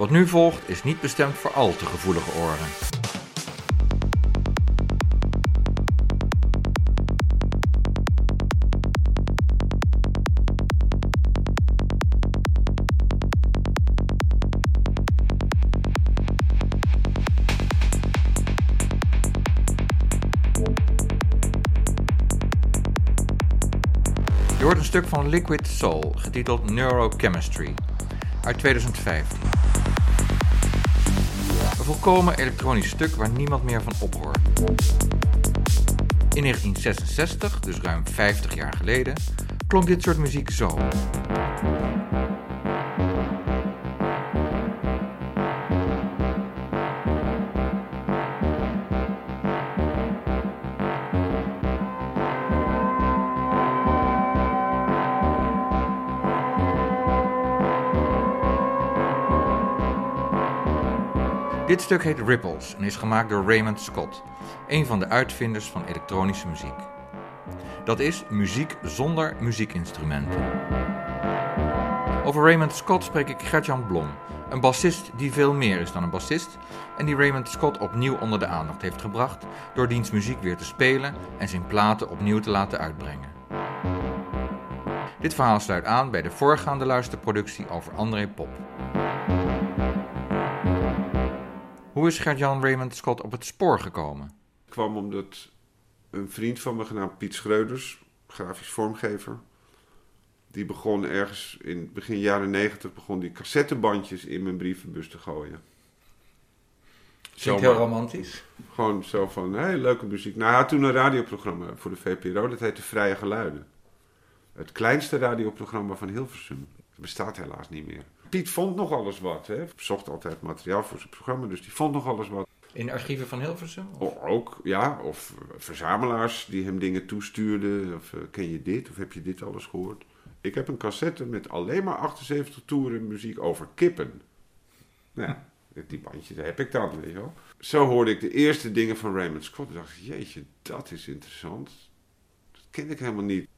Wat nu volgt is niet bestemd voor al te gevoelige oren. Je hoort een stuk van Liquid Soul, getiteld Neurochemistry, uit 2015. Volkomen elektronisch stuk waar niemand meer van ophoort. In 1966, dus ruim 50 jaar geleden, klonk dit soort muziek zo. Stuk heet Ripples en is gemaakt door Raymond Scott, een van de uitvinders van elektronische muziek. Dat is muziek zonder muziekinstrumenten. Over Raymond Scott spreek ik Gertjan Blom, een bassist die veel meer is dan een bassist en die Raymond Scott opnieuw onder de aandacht heeft gebracht door diens muziek weer te spelen en zijn platen opnieuw te laten uitbrengen. Dit verhaal sluit aan bij de voorgaande luisterproductie over André Pop. Hoe is Gert-Jan Raymond Scott op het spoor gekomen? kwam omdat een vriend van me genaamd Piet Schreuders, grafisch vormgever, die begon ergens in begin jaren negentig begon die cassettebandjes in mijn brievenbus te gooien. Klinkt Zomaar. heel romantisch. Gewoon zo van, hé, leuke muziek. Nou, hij had toen een radioprogramma voor de VPRO, dat heette Vrije Geluiden. Het kleinste radioprogramma van Hilversum. Dat bestaat helaas niet meer. Piet vond nog alles wat, hè. Zocht altijd materiaal voor zijn programma, dus die vond nog alles wat. In archieven van Hilversum? Of- Ook, ja, of verzamelaars die hem dingen toestuurden. Of eh, ken je dit, of heb je dit alles gehoord? Ik heb een cassette met alleen maar 78 toeren muziek over kippen. Nou ja, die bandje, daar heb ik dan, weet je wel. Zo hoorde ik de eerste dingen van Raymond Scott. En dacht ik, jeetje, dat is interessant. Dat ken ik helemaal niet.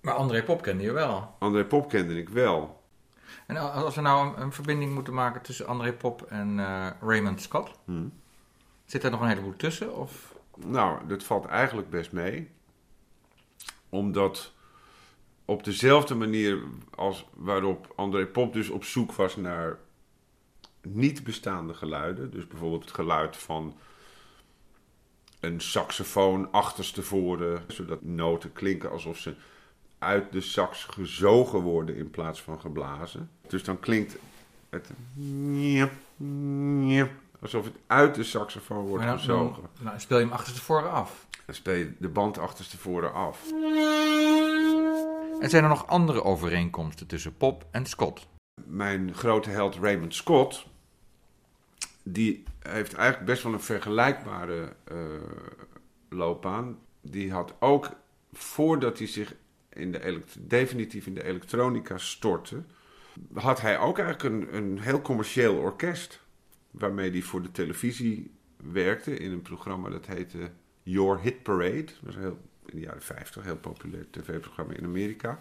Maar André Pop kende je wel. André Pop kende ik wel. En als we nou een, een verbinding moeten maken tussen André Pop en eh, Raymond Scott, Hm. zit er nog een heleboel tussen? Of? Nou, dat valt eigenlijk best mee. Omdat op dezelfde manier als waarop André Pop dus op zoek was naar niet bestaande geluiden. Dus bijvoorbeeld het geluid van een saxofoon achterstevoren. Zodat noten klinken alsof ze uit de sax gezogen worden in plaats van geblazen. Dus dan klinkt het alsof het uit de saxofoon wordt dan, gezogen. dan- nou, speel je hem achterstevoren af. Dan speel je de band achterstevoren af. En zijn er nog andere overeenkomsten tussen Pop en Scott? Mijn grote held Raymond Scott, die heeft eigenlijk best wel een vergelijkbare eh, loopbaan. Die had ook, voordat hij zich in de definitief in de elektronica stortte, had hij ook eigenlijk een, een heel commercieel orkest. Waarmee hij voor de televisie werkte in een programma dat heette Your Hit Parade. Dat was heel, in de jaren 50 een heel populair tv-programma in Amerika.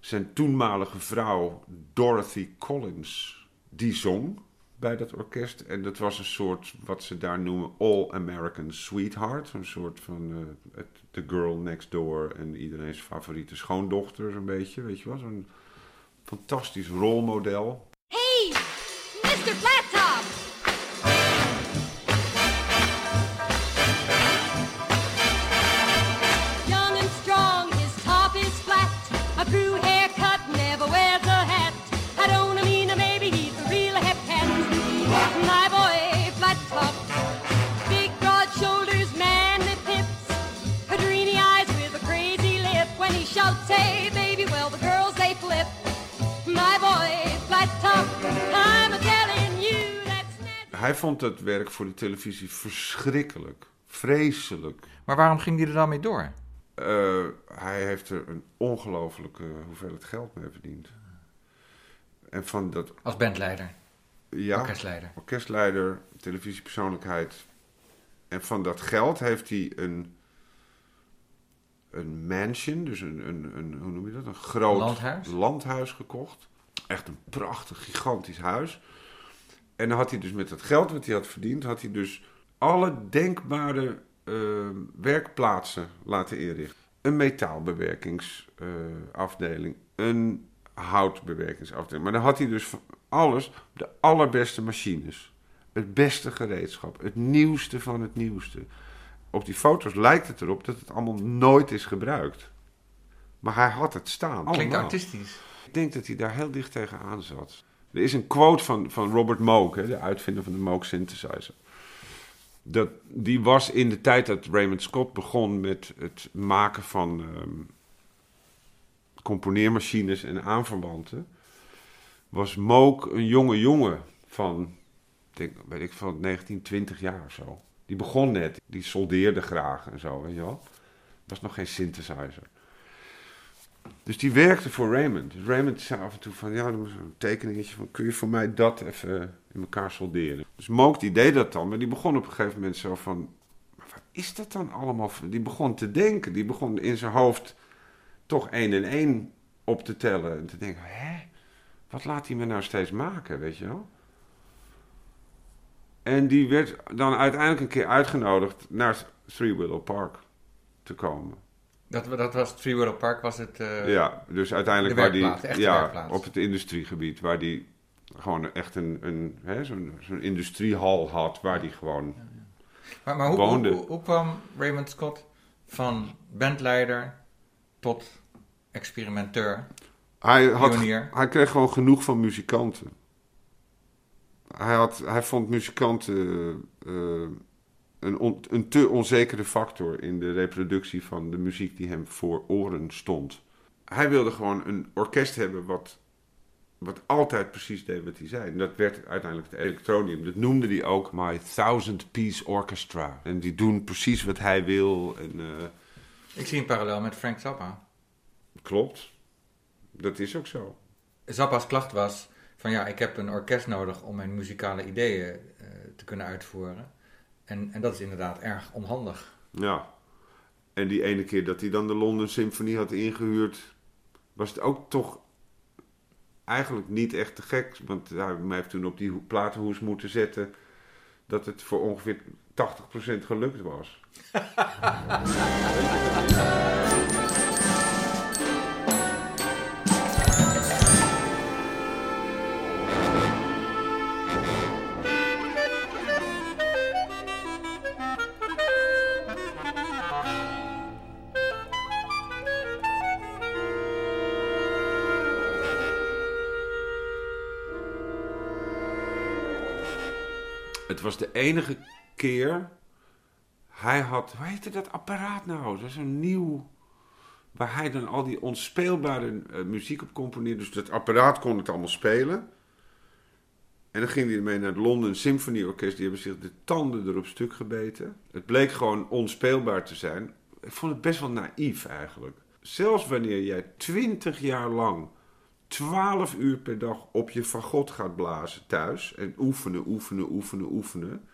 Zijn toenmalige vrouw Dorothy Collins, die zong bij dat orkest. En dat was een soort, wat ze daar noemen, All-American Sweetheart. Een soort van eh, het- The Girl Next Door en iedereen's favoriete schoondochter, zo'n beetje. Weet je wel, zo'n fantastisch rolmodel. Hey, Mr. Hij vond het werk voor de televisie verschrikkelijk. Vreselijk. Maar waarom ging hij er dan mee door? Eh, hij heeft er een ongelofelijke hoeveelheid geld mee verdiend. En van dat Als bandleider, ja, orkestleider. orkestleider, televisiepersoonlijkheid. En van dat geld heeft hij een, een mansion, dus een, een, een, hoe noem je dat? Een groot Landhuis? landhuis gekocht. Echt een prachtig, gigantisch huis. En dan had hij dus met het geld wat hij had verdiend, had hij dus alle denkbare eh, werkplaatsen laten inrichten. Een metaalbewerkingsafdeling, een houtbewerkingsafdeling. Maar dan had hij dus van alles de allerbeste machines. Het beste gereedschap, het nieuwste van het nieuwste. Op die foto's lijkt het erop dat het allemaal nooit is gebruikt. Maar hij had het staan. Klinkt allemaal. artistisch. Ik denk dat hij daar heel dicht tegenaan zat. Er is een quote van, van Robert Moog, hè, de uitvinder van de Moog synthesizer. Dat, die was in de tijd dat Raymond Scott begon met het maken van ehm, componeermachines en aanverwanten. Was Moog een jonge jongen van, denk, weet ik van 19, 20 jaar of zo. Die begon net, die soldeerde graag en zo, weet je wel. Was nog geen synthesizer. Dus die werkte voor Raymond. Dus Raymond zei af en toe van, ja, een tekeningetje van, kun je voor mij dat even in elkaar solderen? Dus die deed dat dan, maar die begon op een gegeven moment zo van, wat is dat dan allemaal? Die begon te denken, die begon in zijn hoofd toch één en één op te tellen. En te denken, hè, wat laat hij me nou steeds maken, weet je wel? En die werd dan uiteindelijk een keer uitgenodigd naar Three Willow Park te komen. Dat, dat was Three Willow Park, was het... eh, Ja, dus uiteindelijk de waar die, ja, werkplaats. op het industriegebied, waar die gewoon echt een, een zo'n, zo'n industriehal had, waar die gewoon, Maar, maar hoe, woonde. hoe, hoe, hoe kwam Raymond Scott van bandleider tot experimenteur? hij, had, Pionier. hij kreeg gewoon genoeg van muzikanten. Hij, had, hij vond muzikanten eh, een, on- een te onzekere factor in de reproductie van de muziek die hem voor oren stond. Hij wilde gewoon een orkest hebben wat, wat altijd precies deed wat hij zei. En dat werd uiteindelijk het elektronium. Dat noemde hij ook My Thousand Piece Orchestra. En die doen precies wat hij wil. En, eh, Ik zie een parallel met Frank Zappa. klopt. Dat is ook zo. Zappa's klacht was van ja, ik heb een orkest nodig om mijn muzikale ideeën eh, te kunnen uitvoeren. En, en dat is inderdaad erg onhandig. Ja. En die ene keer dat hij dan de London Symphony had ingehuurd, was het ook toch eigenlijk niet echt te gek. Want hij heeft toen op die ho- platenhoes moeten zetten dat het voor ongeveer 80% gelukt was. was de enige keer. Hij had, hoe heette dat apparaat nou? Dat is een nieuw. Waar hij dan al die onspeelbare eh, muziek op componeerde. Dus dat apparaat kon het allemaal spelen. En dan ging hij ermee naar het London Symphony Orkest. Die hebben zich de tanden erop stuk gebeten. Het bleek gewoon onspeelbaar te zijn. Ik vond het best wel naïef eigenlijk. Zelfs wanneer jij twintig jaar lang 12 uur per dag op je fagot gaat blazen thuis. En oefenen, oefenen, oefenen, oefenen.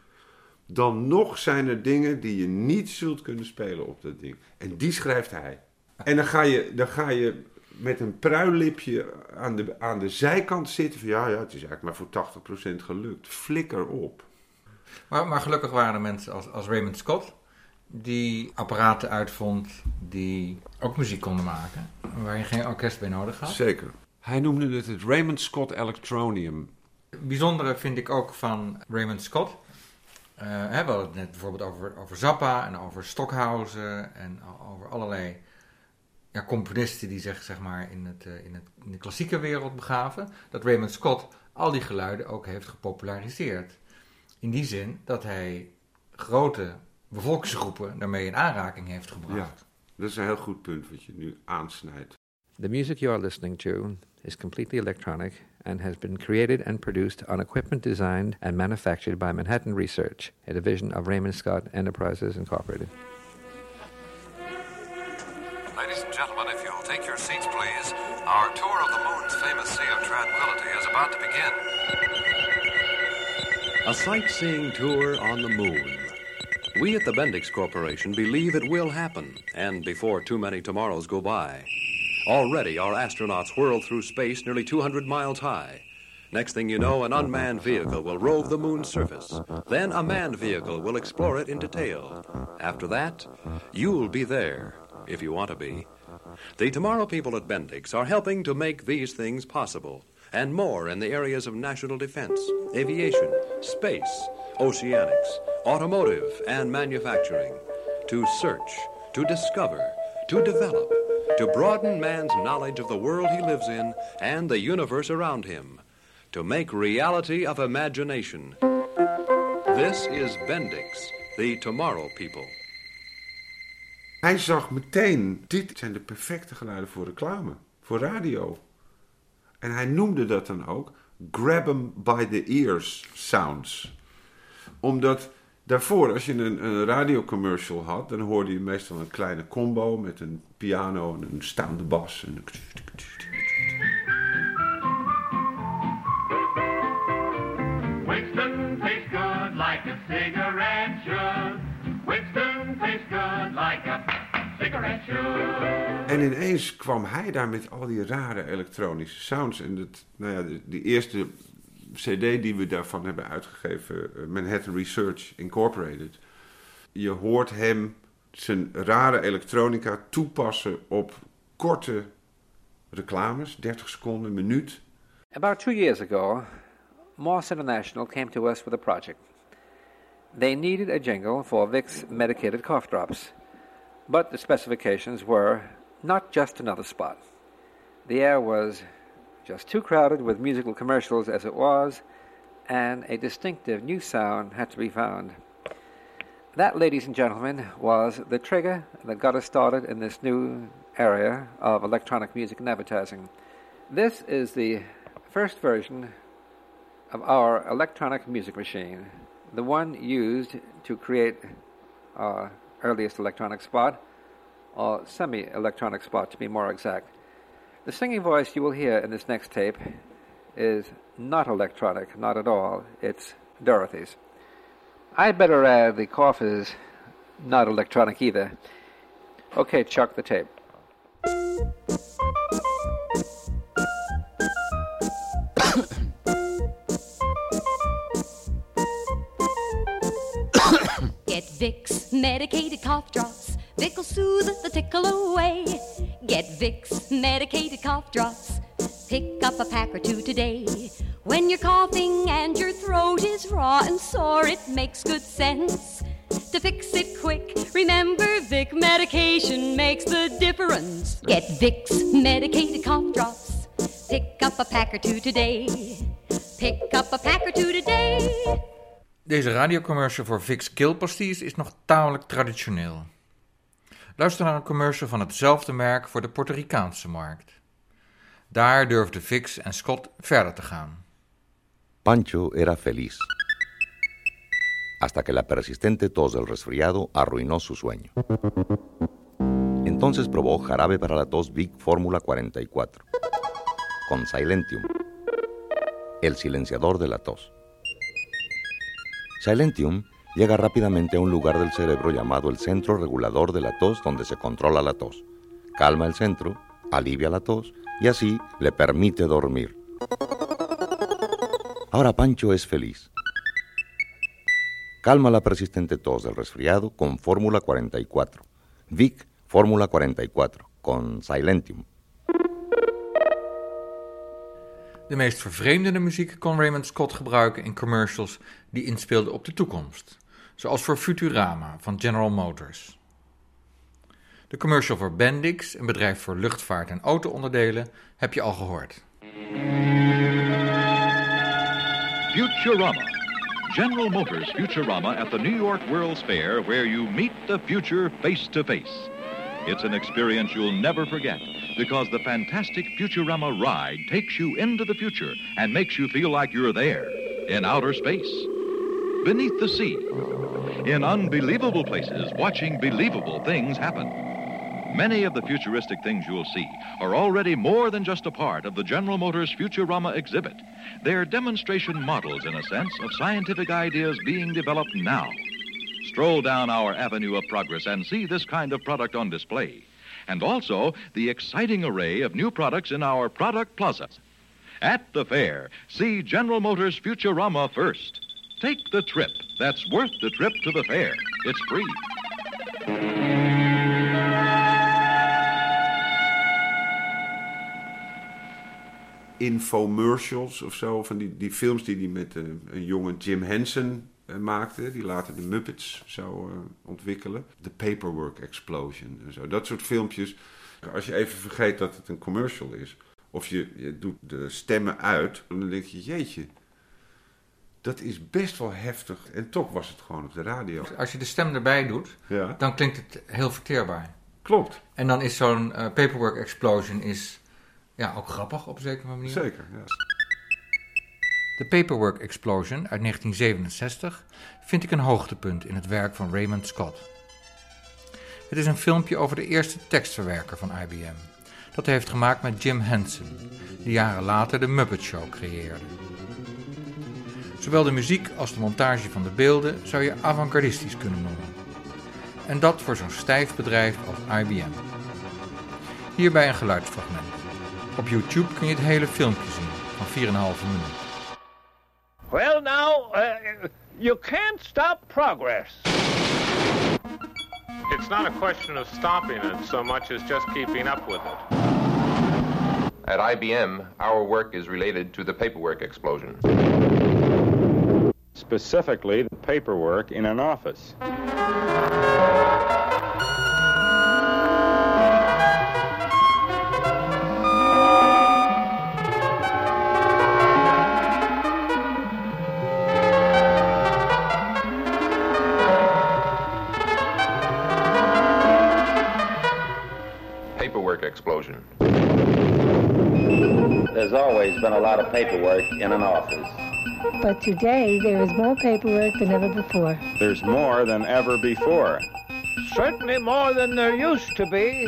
Dan nog zijn er dingen die je niet zult kunnen spelen op dat ding. En die schrijft hij. En dan ga je, dan ga je met een pruillipje aan de, aan de zijkant zitten. Van ja, ja, het is eigenlijk maar voor 80% gelukt. Flikker op. Maar, maar gelukkig waren er mensen als, als Raymond Scott die apparaten uitvond die ook muziek konden maken. Waar je geen orkest bij nodig had. Zeker. Hij noemde het het Raymond Scott Electronium. Bijzondere vind ik ook van Raymond Scott. Eh, hè, we hadden het net bijvoorbeeld over, over Zappa en over Stockhausen en over allerlei ja, componisten die zich zeg maar, in, het, eh, in, het, in de klassieke wereld begaven. Dat Raymond Scott al die geluiden ook heeft gepopulariseerd. In die zin dat hij grote bevolkingsgroepen daarmee in aanraking heeft gebracht. Ja. Dat is een heel goed punt wat je nu aansnijdt. The music you are listening to is completely electronic and has been created and produced on equipment designed and manufactured by Manhattan Research, a division of Raymond Scott Enterprises Incorporated. Ladies and gentlemen, if you'll take your seats, please. Our tour of the moon's famous Sea of Tranquility is about to begin. A sightseeing tour on the moon. We at the Bendix Corporation believe it will happen, and before too many tomorrows go by. Already, our astronauts whirl through space nearly 200 miles high. Next thing you know, an unmanned vehicle will rove the moon's surface. Then a manned vehicle will explore it in detail. After that, you'll be there, if you want to be. The Tomorrow people at Bendix are helping to make these things possible, and more in the areas of national defense, aviation, space, oceanics, automotive, and manufacturing. To search, to discover, to develop, to broaden man's knowledge of the world he lives in and the universe around him, to make reality of imagination. This is Bendix, the Tomorrow people. Hij zag meteen, dit zijn de perfecte geluiden voor reclame, voor radio. En hij noemde dat dan ook grab 'em by the ears sounds. Omdat daarvoor, als je een, een radiocommercial had, dan hoorde je meestal een kleine combo met een piano en een staande bas. En een... Winston tastes good like a cigarette should. Winston tastes good like a cigarette should. En ineens kwam hij daar met al die rare elektronische sounds. En dat, nou ja, de, die eerste CD die we daarvan hebben uitgegeven, eh, Manhattan Research Incorporated. Je hoort hem zijn rare elektronica toepassen op korte reclames, 30 seconden, minuut. About two years ago, Moss International came to us with a project. They needed a jingle for Vicks medicated cough drops, but the specifications were not just another spot. The air was just too crowded with musical commercials as it was, and a distinctive new sound had to be found. That, ladies and gentlemen, was the trigger that got us started in this new area of electronic music and advertising. This is the first version of our electronic music machine, the one used to create our earliest electronic spot, or semi electronic spot to be more exact. The singing voice you will hear in this next tape is not electronic, not at all. It's Dorothy's. I'd better add the cough is not electronic either. Okay, Chuck, the tape. Get Vicks medicated cough drops. Vic will soothe the tickle away. Get Vicks medicated cough drops. Pick up a pack or two today. When you're coughing and your throat is raw and sore, it makes good sense to fix it quick. Remember, Vic medication makes the difference. Get Vicks medicated cough drops. Pick up a pack or two today. Pick up a pack or two today. Deze radiocommercial voor Vicks keelpastilles is nog tamelijk traditioneel. Luister naar een commercial van hetzelfde merk voor de Puerto Ricaanse markt. Daar durfden Vicks en Scott verder te gaan. Pancho era feliz. Hasta que la persistente tos del resfriado arruinó su sueño. Entonces probó jarabe para la tos Vic Fórmula 44 con Silentium, el silenciador de la tos. Silentium llega rápidamente a un lugar del cerebro llamado el centro regulador de la tos donde se controla la tos. Calma el centro, alivia la tos y así le permite dormir. Ahora Pancho es feliz. Calma la persistente tos del resfriado con Fórmula 44. Vic Fórmula 44 con Silentium. De meest vervreemdende muziek kon Raymond Scott gebruiken in commercials die inspeelden op de toekomst, zoals voor Futurama van General Motors. De commercial voor Bendix, een bedrijf voor luchtvaart en auto-onderdelen, heb je al gehoord. Futurama. General Motors Futurama at the New York World's Fair, where you meet the future face to face. It's an experience you'll never forget because the fantastic Futurama ride takes you into the future and makes you feel like you're there in outer space, beneath the sea, in unbelievable places, watching believable things happen. Many of the futuristic things you'll see are already more than just a part of the General Motors Futurama exhibit. They're demonstration models, in a sense, of scientific ideas being developed now. Stroll down our avenue of progress and see this kind of product on display. And also the exciting array of new products in our product plaza. At the fair, see General Motors Futurama first. Take the trip. That's worth the trip to the fair. It's free. infomercials of zo. Van die, die films die hij met eh, een jonge Jim Henson eh, maakte. Die later de Muppets zou eh, ontwikkelen. The Paperwork Explosion en zo. Dat soort filmpjes. Als je even vergeet dat het een commercial is. Of je, je doet de stemmen uit. Dan denk je, jeetje. Dat is best wel heftig. En toch was het gewoon op de radio. Als je de stem erbij doet, Ja, dan klinkt het heel verteerbaar. klopt. En dan is zo'n eh, paperwork explosion is, ja, ook grappig op een zekere manier. Zeker, ja. De Paperwork Explosion uit 1967 vind ik een hoogtepunt in het werk van Raymond Scott. Het is een filmpje over de eerste tekstverwerker van IBM. Dat hij heeft gemaakt met Jim Henson, die jaren later de Muppet Show creëerde. Zowel de muziek als de montage van de beelden zou je avant-gardistisch kunnen noemen. En dat voor zo'n stijf bedrijf als IBM. Hierbij een geluidsfragment. Op YouTube kun je het hele filmpje zien van 4,5 minuten. Well, now, uh, you can't stop progress. It's not a question of stopping it so much as just keeping up with it. At IBM, our work is related to the paperwork explosion. Specifically, the paperwork in an office. Paperwork explosion. There's always been a lot of paperwork in an office. But today there is more paperwork than ever before. There's more than ever before. Certainly more than there used to be.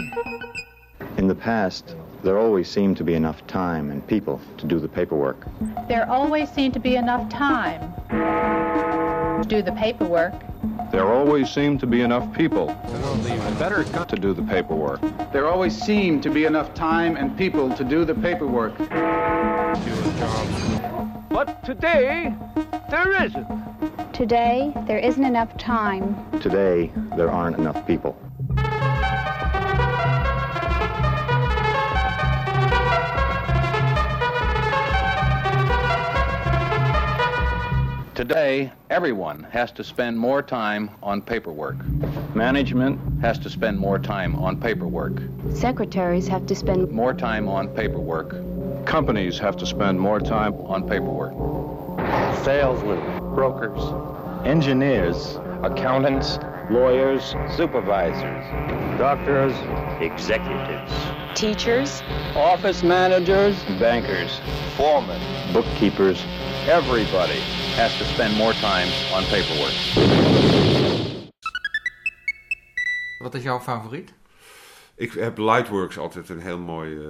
In the past, there always seemed to be enough time and people to do the paperwork. There always seemed to be enough time to do the paperwork. There always seemed to be enough people. Better to do the paperwork. There always seemed to be enough time and people to do the paperwork. But today, there isn't. Today, there isn't enough time. Today, there aren't enough people. Today, everyone has to spend more time on paperwork. Management has to spend more time on paperwork. Secretaries have to spend More time on paperwork. Companies have to spend more time on paperwork. Salesmen, brokers, Engineers, accountants, Lawyers, supervisors, doctors, executives, Teachers, office managers, bankers, foremen. bookkeepers, everybody has to spend more time on paperwork. Wat is jouw favoriet? Ik heb Lightworks altijd een heel mooi, eh,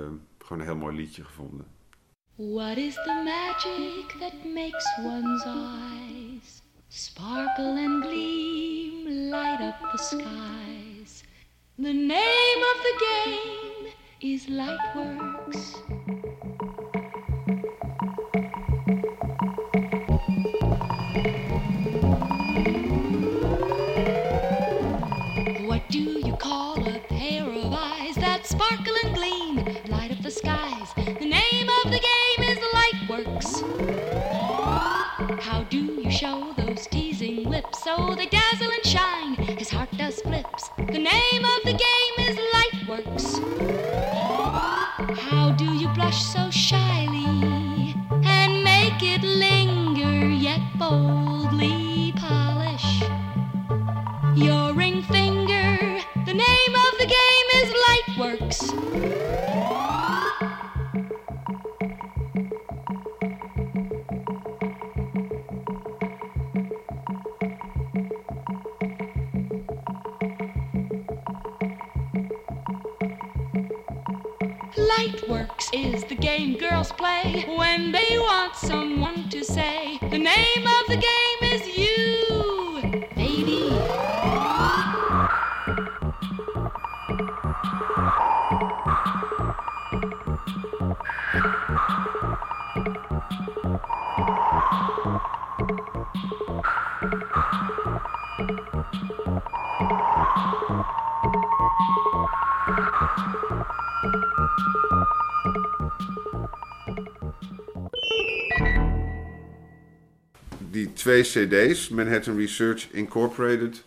gewoon een heel mooi liedje gevonden. What is the magic that makes one's eyes sparkle and gleam, light up the skies? The name of the game is Lightworks. So they Lightworks is the game girls play when they want someone to say. The name of the game twee CD's, Manhattan Research Incorporated,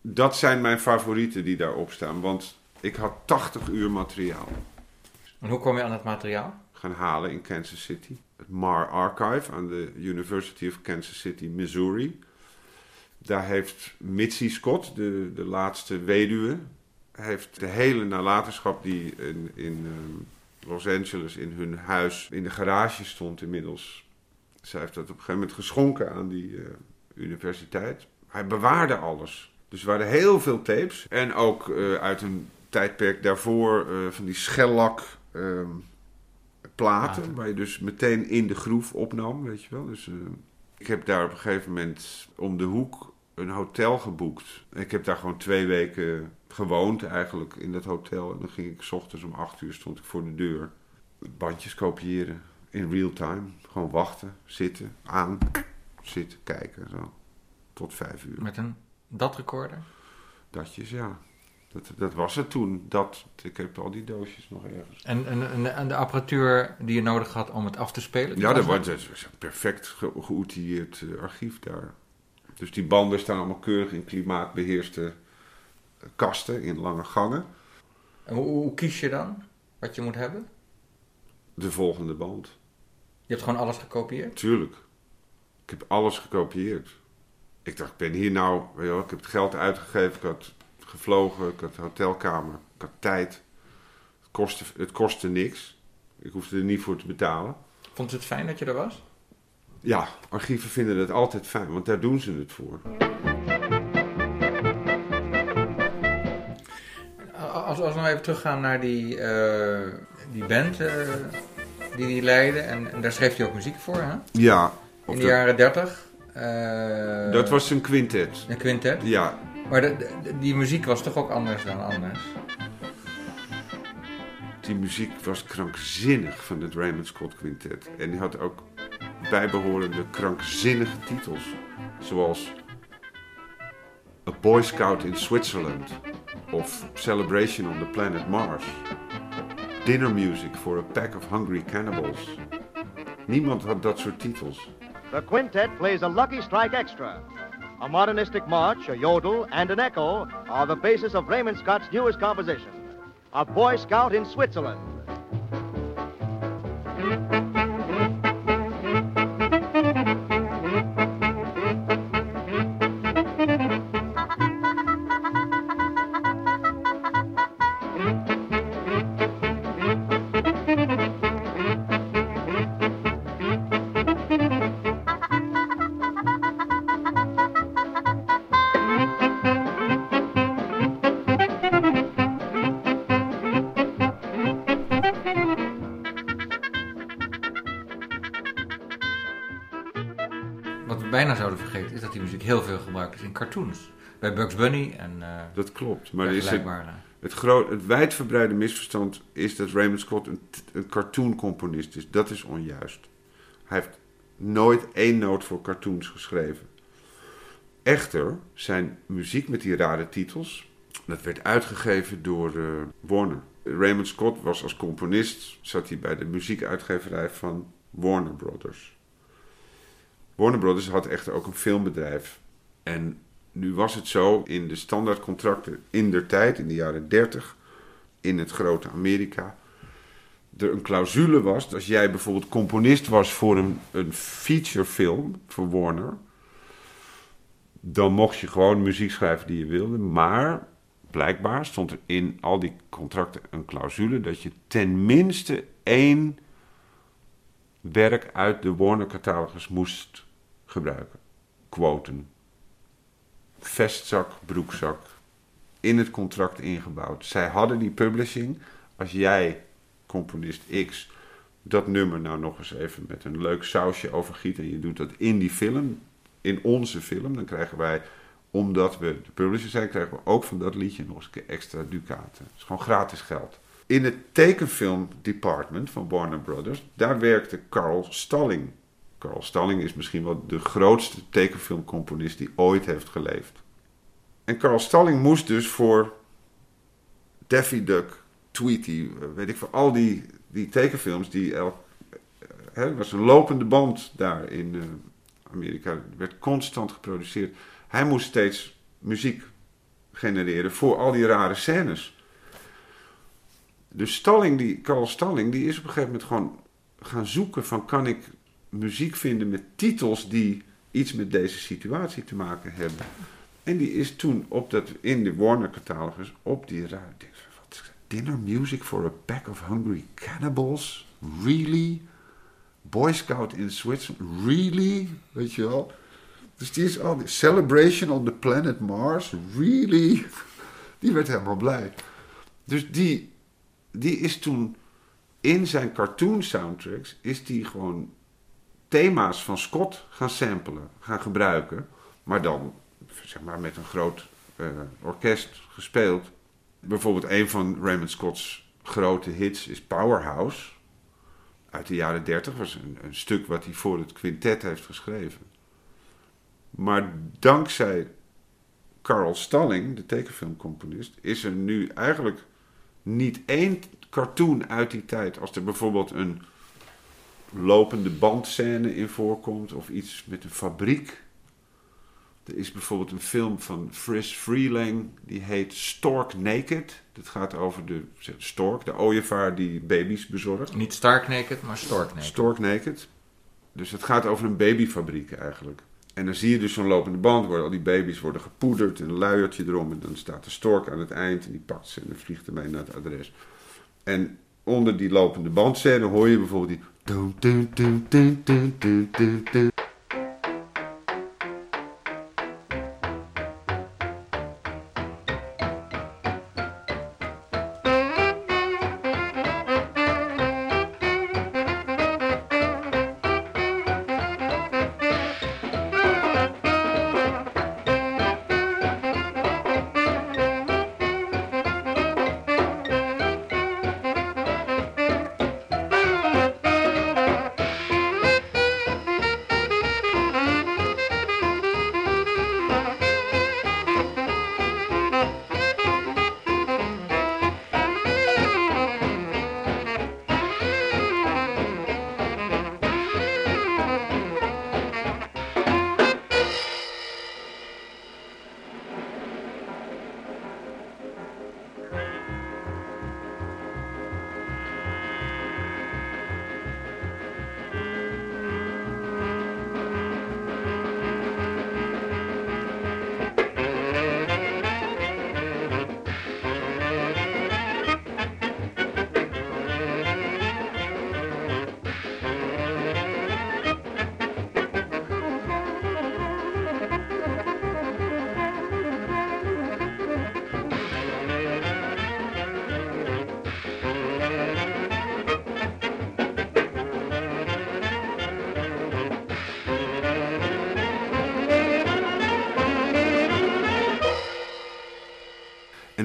dat zijn mijn favorieten die daarop staan. Want ik had 80 uur materiaal En hoe kom je aan het materiaal? gaan halen in Kansas City. Het Marr Archive aan de University of Kansas City, Missouri. Daar heeft Mitzi Scott, de, de laatste weduwe, heeft de hele nalatenschap die in, in ehm, Los Angeles in hun huis in de garage stond inmiddels. Zij heeft dat op een gegeven moment geschonken aan die eh, universiteit. Hij bewaarde alles. Dus er waren heel veel tapes. En ook eh, uit een tijdperk daarvoor eh, van die schellak ehm, platen. Waar je dus meteen in de groef opnam, weet je wel. Dus, ik heb daar op een gegeven moment om de hoek een hotel geboekt. Ik heb daar gewoon twee weken gewoond eigenlijk in dat hotel. En dan ging ik s ochtends om acht uur stond ik voor de deur. Bandjes kopiëren in real time. Gewoon wachten, zitten, aan, zitten, kijken. Zo. Tot vijf uur. Met een dat recorder? Datjes, ja. Dat, dat was het toen. Dat, ik heb al die doosjes nog ergens. En, en, en, en de apparatuur die je nodig had om het af te spelen? Ja, dat was was, een perfect ge geoutilleerd eh, archief daar. Dus die banden staan allemaal keurig in klimaatbeheerste eh, kasten in lange gangen. En hoe, hoe kies je dan wat je moet hebben? De volgende band. Je hebt gewoon alles gekopieerd? Tuurlijk. Ik heb alles gekopieerd. Ik dacht, ik ben hier nou, weet je wel, ik heb het geld uitgegeven, ik had gevlogen, ik had hotelkamer, ik had tijd. Het kostte, het kostte niks. Ik hoefde er niet voor te betalen. Vond je het fijn dat je er was? Ja, archieven vinden het altijd fijn, want daar doen ze het voor. Als, als we nou even teruggaan naar die, eh, die band eh, die hij leidde. En, en daar schreef hij ook muziek voor, hè? Ja. In de jaren 30. eh, Dat was een quintet. Een quintet? Ja. Maar de, de- die muziek was toch ook anders dan anders? Die muziek was krankzinnig van het Raymond Scott Quintet. En die had ook bijbehorende krankzinnige titels. Zoals A Boy Scout in Switzerland. Of Celebration on the Planet Mars. Dinner Music for a Pack of Hungry Cannibals. Niemand had dat soort titels. The quintet plays a Lucky Strike Extra. A modernistic march, a yodel, and an echo are the basis of Raymond Scott's newest composition, A Boy Scout in Switzerland. Cartoons. Bij Bugs Bunny en eh Dat klopt. Maar is het, vergelijkbare. het, groot, het wijdverbreide misverstand is dat Raymond Scott een, een cartooncomponist is. Dat is onjuist. Hij heeft nooit één noot voor cartoons geschreven. Echter, zijn muziek met die rare titels, dat werd uitgegeven door eh, Warner. Raymond Scott was als componist, zat hij bij de muziekuitgeverij van Warner Brothers. Warner Brothers had echter ook een filmbedrijf. En nu was het zo in de standaardcontracten in der tijd, in de jaren 30, in het grote Amerika, er een clausule was als jij bijvoorbeeld componist was voor een, een featurefilm voor Warner, dan mocht je gewoon muziek schrijven die je wilde. Maar blijkbaar stond er in al die contracten een clausule dat je tenminste één werk uit de Warner-catalogus moest gebruiken. Quoten. Vestzak, broekzak. In het contract ingebouwd. Zij hadden die publishing. Als jij, componist X, dat nummer nou nog eens even met een leuk sausje overgiet en je doet dat in die film, in onze film, dan krijgen wij, omdat we de publisher zijn, krijgen we ook van dat liedje nog eens een extra ducaten. Het is gewoon gratis geld. In het tekenfilm department van Warner Brothers, daar werkte Carl Stalling. Carl Stalling is misschien wel de grootste tekenfilmcomponist die ooit heeft geleefd. En Carl Stalling moest dus voor Daffy Duck, Tweety, eh, weet ik veel, al die, die tekenfilms die elk. Hè, er was een lopende band daar in eh, Amerika. Er werd constant geproduceerd. Hij moest steeds muziek genereren voor al die rare scènes. Dus Stalling, die, Carl Stalling, die is op een gegeven moment gewoon gaan zoeken van kan ik muziek vinden met titels die iets met deze situatie te maken hebben. En die is toen op dat, in de Warner catalogus op die wat is? Dinner music for a pack of hungry cannibals? Really? Boy Scout in Switzerland? Really? Weet je wel? Dus die is al die Celebration on the Planet Mars? Really? Die werd helemaal blij. Dus die, die is toen in zijn cartoon soundtracks is die gewoon thema's van Scott gaan samplen, gaan gebruiken, maar dan zeg maar met een groot eh, orkest gespeeld. Bijvoorbeeld een van Raymond Scott's grote hits is Powerhouse uit de jaren 30 was een, een stuk wat hij voor het quintet heeft geschreven. Maar dankzij Carl Stalling, de tekenfilmcomponist, is er nu eigenlijk niet één cartoon uit die tijd. Als er bijvoorbeeld een lopende bandscène in voorkomt of iets met een fabriek. Er is bijvoorbeeld een film van Friz Freeling, die heet Stork Naked. Dat gaat over de stork, de ooievaar die baby's bezorgt. Niet Stark Naked, maar Stork Naked. Stork Naked. Dus het gaat over een babyfabriek eigenlijk. En dan zie je dus zo'n lopende band, waar al die baby's worden gepoederd en een luiertje erom. En dan staat de stork aan het eind en die pakt ze en dan vliegt ermee naar het adres. En onder die lopende bandscène hoor je bijvoorbeeld die...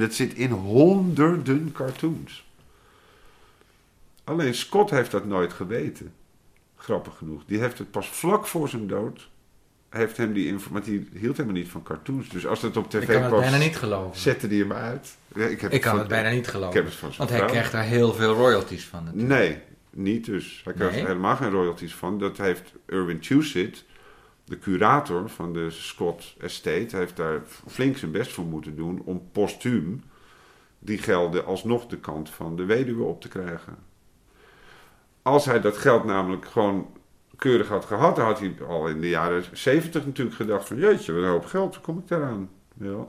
dat zit in honderden cartoons. Alleen Scott heeft dat nooit geweten. Grappig genoeg. Die heeft het pas vlak voor zijn dood. Heeft hem die informatie. Die hield helemaal niet van cartoons. Dus als dat op tv Ik kan het bijna niet geloven. Zette die hem uit. Ja, ik heb Ik kan van- het bijna niet geloven. Ik heb het van Want hij vrouw. krijgt daar heel veel royalties van. natuurlijk. Nee, niet dus. Hij krijgt Nee? er helemaal geen royalties van. Dat heeft Irwin Tusit, de curator van de Scott Estate, heeft daar flink zijn best voor moeten doen om postuum die gelden alsnog de kant van de weduwe op te krijgen. Als hij dat geld namelijk gewoon keurig had gehad, dan had hij al in de jaren 70 natuurlijk gedacht van jeetje, wat een hoop geld, hoe kom ik daaraan?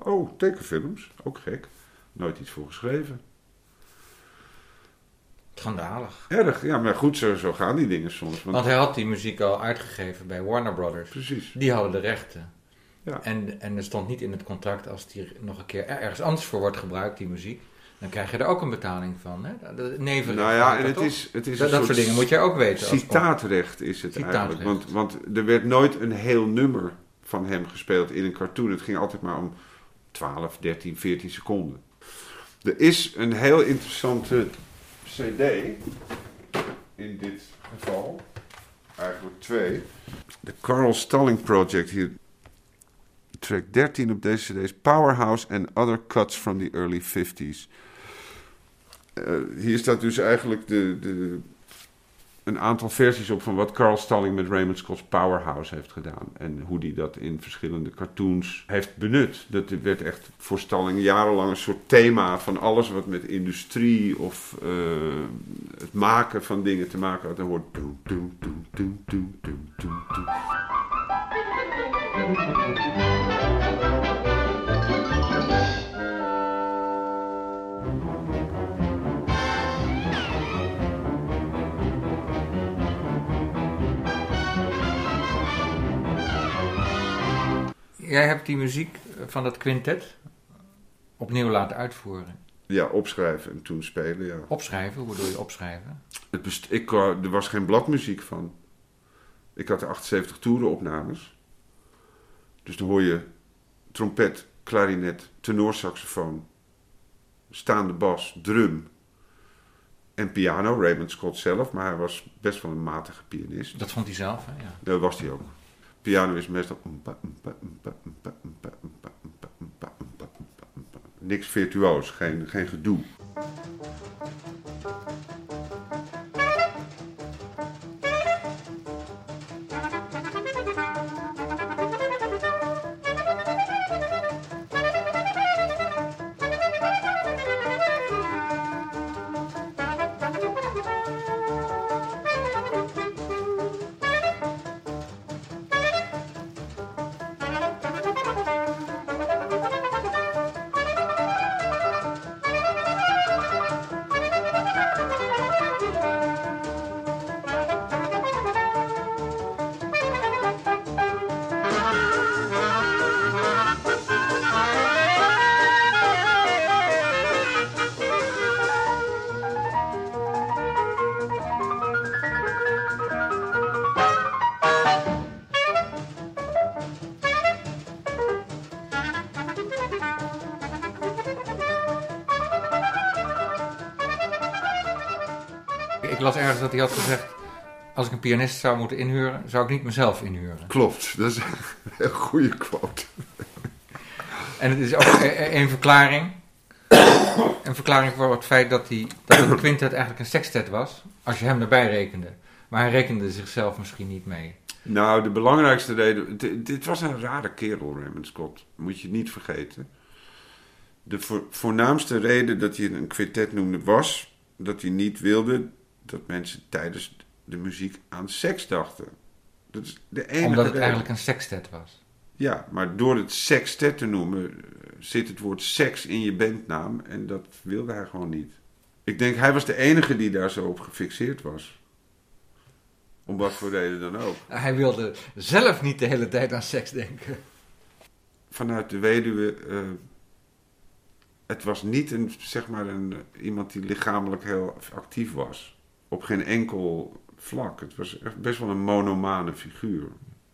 Oh, tekenfilms, ook gek. Nooit iets voor geschreven. Schandalig. Erg, ja, maar goed, zo, zo gaan die dingen soms. Want hij had die muziek al uitgegeven bij Warner Brothers. Precies. Die hadden de rechten. Ja. En, en er stond niet in het contract als die nog een keer er- ergens anders voor wordt gebruikt, die muziek. Dan krijg je er ook een betaling van. Hè? De nevenrecht Nou ja, en het is, het is dat, dat soort dingen moet je ook weten. Citaatrecht is het Citaatrecht. eigenlijk. Want, want er werd nooit een heel nummer van hem gespeeld in een cartoon. Het ging altijd maar om 12, 13, 14 seconden. Er is een heel interessante CD in dit geval. Eigenlijk twee. De Carl Stalling Project hier. Track 13 op deze CD is Powerhouse and Other Cuts from the Early 50s. Eh, hier staat dus eigenlijk de, de, een aantal versies op van wat Carl Stalling met Raymond Scott's Powerhouse heeft gedaan. En hoe hij dat in verschillende cartoons heeft benut. Dat werd echt voor Stalling jarenlang een soort thema van alles wat met industrie of eh, het maken van dingen te maken had. Dan hoort. Jij hebt die muziek van dat quintet opnieuw laten uitvoeren. Ja, opschrijven en toen spelen, ja. Opschrijven? Hoe bedoel je opschrijven? Het best- ik, eh, er was geen bladmuziek van. Ik had de 78 toerenopnames. Dus dan hoor je trompet, klarinet, tenorsaxofoon, staande bas, drum en piano. Raymond Scott zelf, maar hij was best wel een matige pianist. Dat vond hij zelf, hè? Ja. Dat was hij ook. Piano is meestal... Niks virtuoos, geen, geen gedoe. Dat hij had gezegd... als ik een pianist zou moeten inhuren... zou ik niet mezelf inhuren. Klopt, dat is een goede quote. En het is ook e- een verklaring... een verklaring voor het feit dat, hij, dat het quintet eigenlijk een sextet was... als je hem erbij rekende. Maar hij rekende zichzelf misschien niet mee. Nou, de belangrijkste reden... Dit, dit was een rare kerel, Raymond Scott. Moet je niet vergeten. De voor- voornaamste reden dat hij een quintet noemde was... dat hij niet wilde dat mensen tijdens de muziek aan seks dachten. Dat is de enige Omdat het reden. eigenlijk een sextet was. Ja, maar door het sextet te noemen... eh, zit het woord seks in je bandnaam... en dat wilde hij gewoon niet. Ik denk, hij was de enige die daar zo op gefixeerd was. Om wat voor reden dan ook. Hij wilde zelf niet de hele tijd aan seks denken. vanuit de weduwe. eh, het was niet een, zeg maar een, iemand die lichamelijk heel actief was. Op geen enkel vlak. Het was echt best wel een monomane figuur.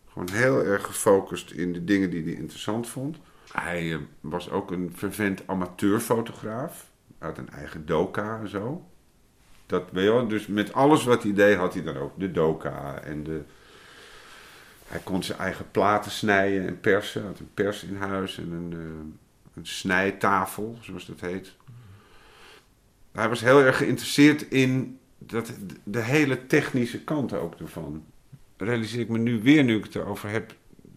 Gewoon heel erg gefocust in de dingen die hij interessant vond. Hij eh, was ook een fervent amateurfotograaf. Uit een eigen doka en zo. Dat, wel, dus met alles wat hij deed had hij dan ook de doka en de... Hij kon zijn eigen platen snijden en persen. Had een pers in huis en een, eh, een snijtafel, zoals dat heet. Hij was heel erg geïnteresseerd in dat, de hele technische kant ook ervan. Realiseer ik me nu weer, nu ik het erover heb,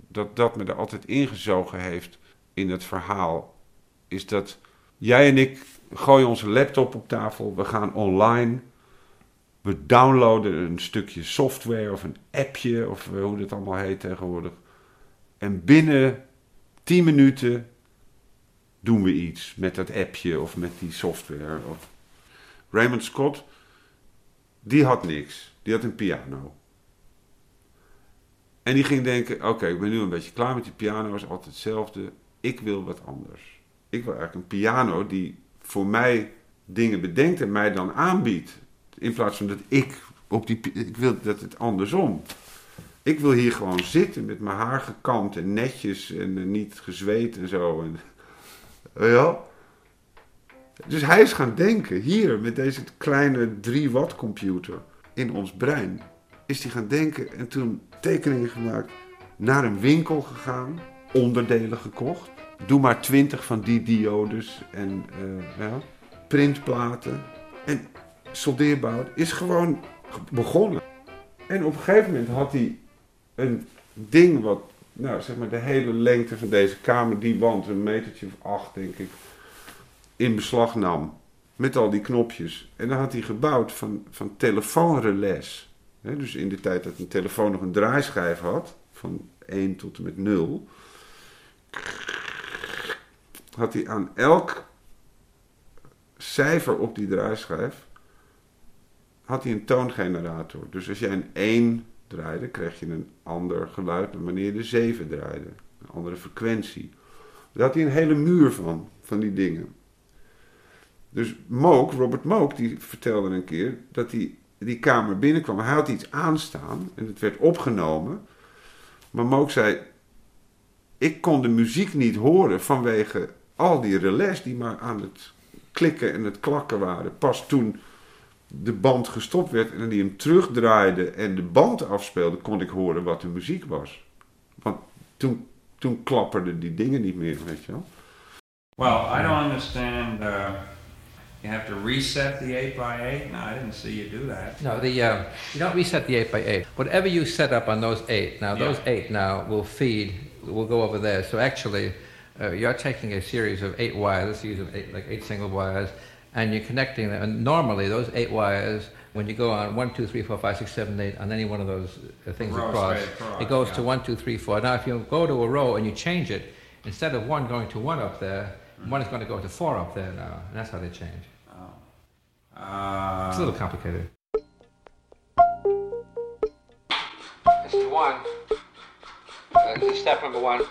dat dat me er altijd ingezogen heeft in het verhaal. Is dat jij en ik gooien onze laptop op tafel, we gaan online. We downloaden een stukje software of een appje, of hoe dat allemaal heet tegenwoordig. En binnen 10 minuten doen we iets met dat appje of met die software. Of... Raymond Scott, die had niks. Die had een piano. En die ging denken: oké, ik ben nu een beetje klaar met die piano, is altijd hetzelfde. Ik wil wat anders. Ik wil eigenlijk een piano die voor mij dingen bedenkt en mij dan aanbiedt. In plaats van dat ik op die. Ik wil dat het andersom. Ik wil hier gewoon zitten met mijn haar gekamd en netjes en eh, niet gezweet en zo. En, wel? Dus hij is gaan denken, hier met deze kleine 3 watt computer in ons brein, is hij gaan denken en toen tekeningen gemaakt, naar een winkel gegaan, onderdelen gekocht. Doe maar 20 van die diodes en eh, ja, printplaten en soldeerbout. Is gewoon begonnen. En op een gegeven moment had hij een ding wat, nou zeg maar de hele lengte van deze kamer, die wand, een metertje of acht denk ik, in beslag nam. Met al die knopjes. En dan had hij gebouwd van, van telefoonrelais. Dus in de tijd dat een telefoon nog een draaischijf had, van 1 tot en met 0, had hij aan elk cijfer op die draaischijf had hij een toongenerator. Dus als jij een 1 draaide, kreeg je een ander geluid dan wanneer je de 7 draaide. Een andere frequentie. Daar had hij een hele muur van, van die dingen. Dus Mook, Robert Mook, die vertelde een keer dat hij die kamer binnenkwam. Hij had iets aanstaan en het werd opgenomen. Maar Mook zei, ik kon de muziek niet horen vanwege al die relais die maar aan het klikken en het klakken waren. Pas toen de band gestopt werd en die hem terugdraaide en de band afspeelde, kon ik horen wat de muziek was. Want toen, toen klapperden die dingen niet meer, weet je wel. Well, I don't understand. Uh, you have to reset the 8 by 8 No, I didn't see you do that. No, the uh, you don't reset the eight by eight. Whatever you set up on those eight, now those eight now will feed, will go over there. So actually, uh, you're taking a series of eight wires. Let's use eight, like eight single wires, and you're connecting them. And normally, those eight wires, when you go on one, two, three, four, five, six, seven, eight, on any one of those uh, things Row across, straight across, it goes yeah. to one, two, three, four. Now, if you go to a row and you change it, instead of one going to one up there, one is going to go to four up there now, and that's how they change. Uh, It's a little complicated. This is one. Uh, this is step number one.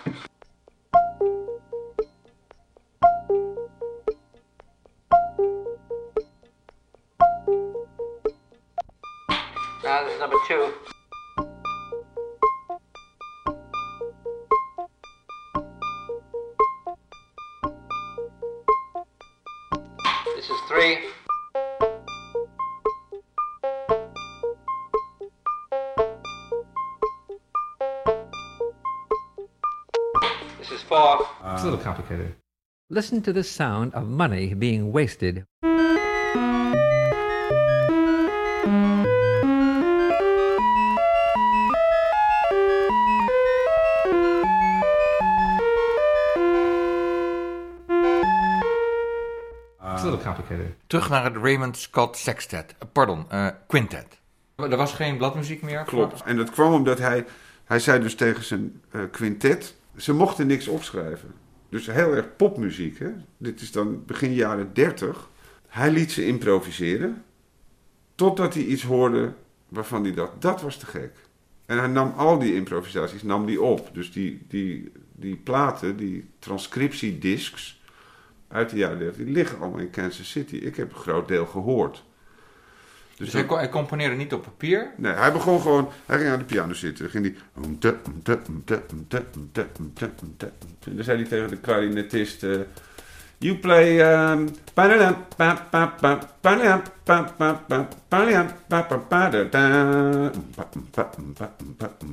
Now this is number two. Listen to the sound of money being wasted. Terug naar het Raymond Scott Sextet. Eh, Pardon, eh, Quintet. Er was geen bladmuziek meer? Klopt. En dat kwam omdat hij, hij zei dus tegen zijn eh, quintet, ze mochten niks opschrijven. Dus heel erg popmuziek. Hè? Dit is dan begin jaren 30. Hij liet ze improviseren, totdat hij iets hoorde waarvan hij dacht, dat was te gek. En hij nam al die improvisaties nam die op. Dus die, die, die platen, die transcriptiediscs uit de jaren 30, die liggen allemaal in Kansas City. Ik heb een groot deel gehoord. Dus hij, hij componeerde niet op papier? Nee, hij begon gewoon, hij ging aan de piano zitten. Dan ging hij... En dan zei hij tegen de klarinetist... eh, you play... Um,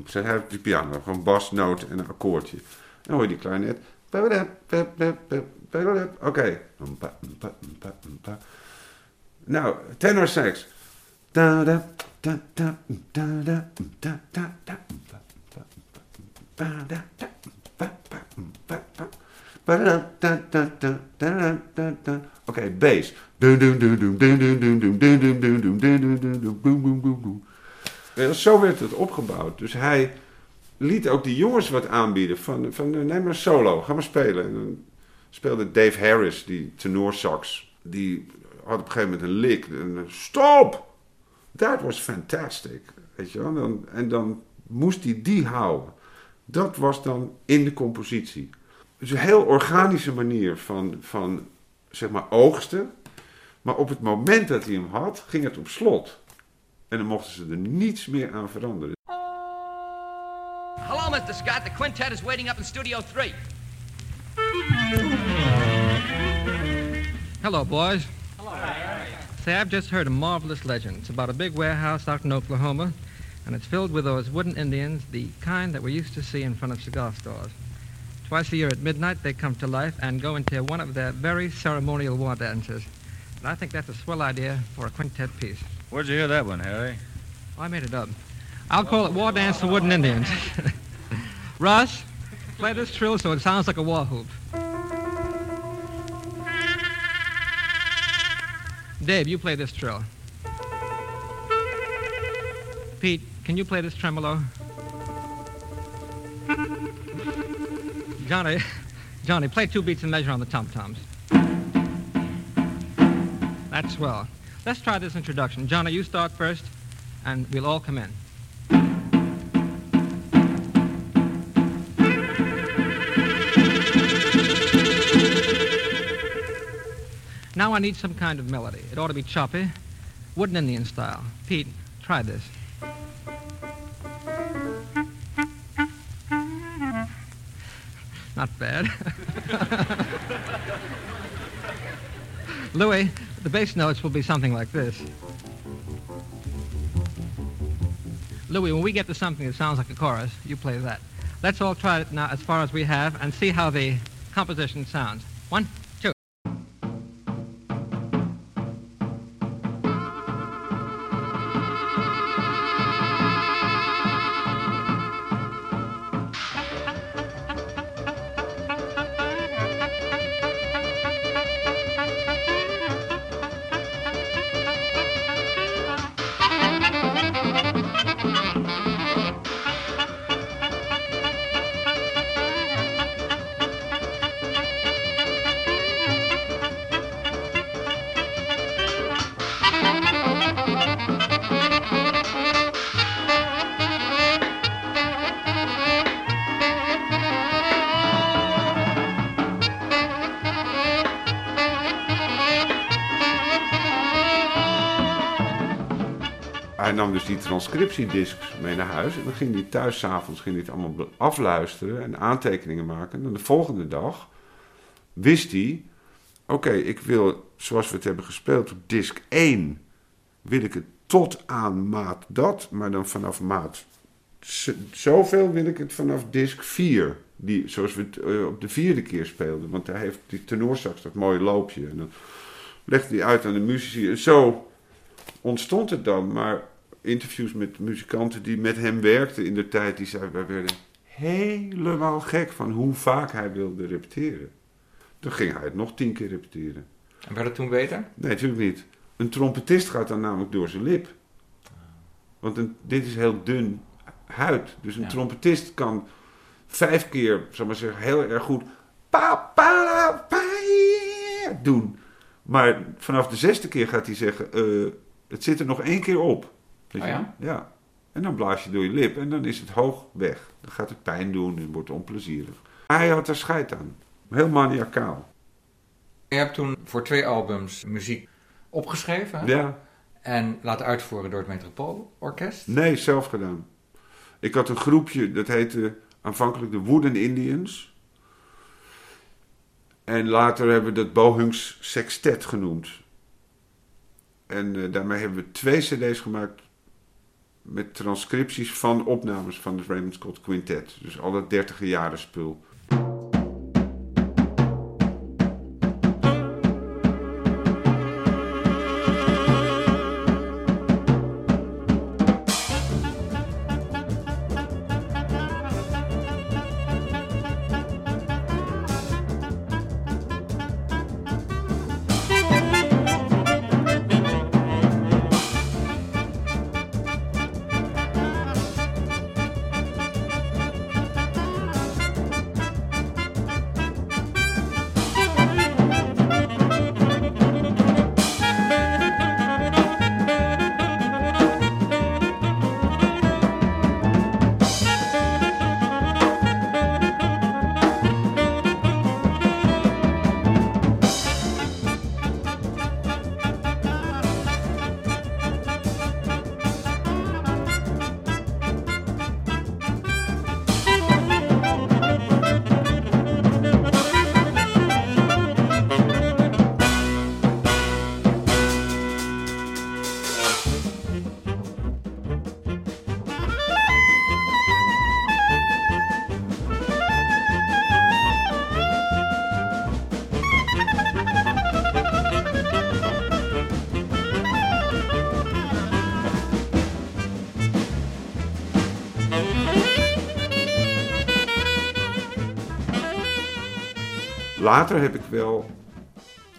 Zei hij op die piano, gewoon basnoot en een akkoordje. Dan hoor je die klarinet. Oké. Nou, tenor sax. Oké, okay, bass. En zo werd het opgebouwd. Dus hij liet ook die jongens wat aanbieden. Van, van neem maar solo, ga maar spelen. Speelde Dave Harris, die tenorsax. Die had op een gegeven moment een lik. Stop! That was fantastic. Weet je wel? En dan, en dan moest hij die houden. Dat was dan in de compositie. Dus een heel organische manier van, van zeg maar oogsten. Maar op het moment dat hij hem had, ging het op slot. En dan mochten ze er niets meer aan veranderen. Hello, Mr. Scott. The quintet is waiting up in Studio 3. Hello, boys. Say, I've just heard a marvelous legend. It's about a big warehouse out in Oklahoma, and it's filled with those wooden Indians, the kind that we used to see in front of cigar stores. Twice a year at midnight, they come to life and go into one of their very ceremonial war dances. And I think that's a swell idea for a quintet piece. Where'd you hear that one, Harry? I made it up. I'll call it War Dance for Wooden Indians. Russ, play this trill so it sounds like a war whoop. Dave, you play this trill. Pete, can you play this tremolo? Johnny, Johnny, play two beats and measure on the tom-toms. That's swell. Let's try this introduction. Johnny, you start first, and we'll all come in. Now I need some kind of melody. It ought to be choppy, wooden Indian style. Pete, try this. Not bad. Louis, the bass notes will be something like this. Louis, when we get to something that sounds like a chorus, you play that. Let's all try it now as far as we have and see how the composition sounds. One, dus die transcriptiediscs mee naar huis. En dan ging hij thuis s'avonds hij allemaal afluisteren en aantekeningen maken. En dan de volgende dag wist hij... Oké, ik wil, zoals we het hebben gespeeld op disc 1... wil ik het tot aan maat dat, maar dan vanaf maat zoveel wil ik het vanaf disc 4. Die, zoals we het eh, op de vierde keer speelden. Want daar heeft die tenorsax dat mooie loopje. En dan legde hij uit aan de muzici. En zo ontstond het dan. Maar interviews met muzikanten die met hem werkten in de tijd, die zeiden, wij werden helemaal gek van hoe vaak hij wilde repeteren. Dan ging hij het nog tien keer repeteren. En werd het toen beter? Nee, natuurlijk niet. Een trompetist gaat dan namelijk door zijn lip. Want een, dit is heel dun huid. Dus een Ja. trompetist kan vijf keer, zal maar zeggen, heel erg goed pa, pa, pa, doen. Maar vanaf de zesde keer gaat hij zeggen, eh, het zit er nog één keer op. Weet Oh ja? ja. En dan blaas je door je lip en dan is het hoog weg. Dan gaat het pijn doen en wordt onplezierig. Hij had er scheid aan. Heel maniacaal. Je hebt toen voor twee albums muziek opgeschreven. hè? Ja. En laten uitvoeren door het Metropoolorkest. Nee, zelf gedaan. Ik had een groepje, dat heette aanvankelijk de Wooden Indians. En later hebben we dat Bohungs Sextet genoemd. En eh, daarmee hebben we twee cd's gemaakt met transcripties van opnames van het Raymond Scott Quintet. Dus al dat jaren spul. Later heb ik wel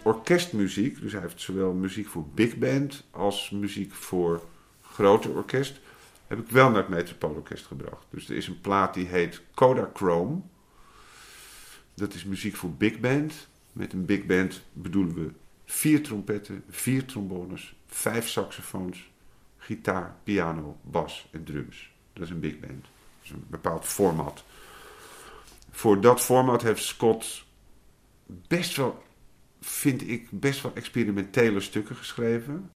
orkestmuziek. Dus hij heeft zowel muziek voor big band als muziek voor grote orkest. Heb ik wel naar het Metropoolorkest gebracht. Dus er is een plaat die heet Kodachrome. Dat is muziek voor big band. Met een big band bedoelen we vier trompetten, vier trombones, vijf saxofoons, gitaar, piano, bas en drums. Dat is een big band. Dat is een bepaald format. Voor dat format heeft Scott best wel, vind ik, best wel experimentele stukken geschreven.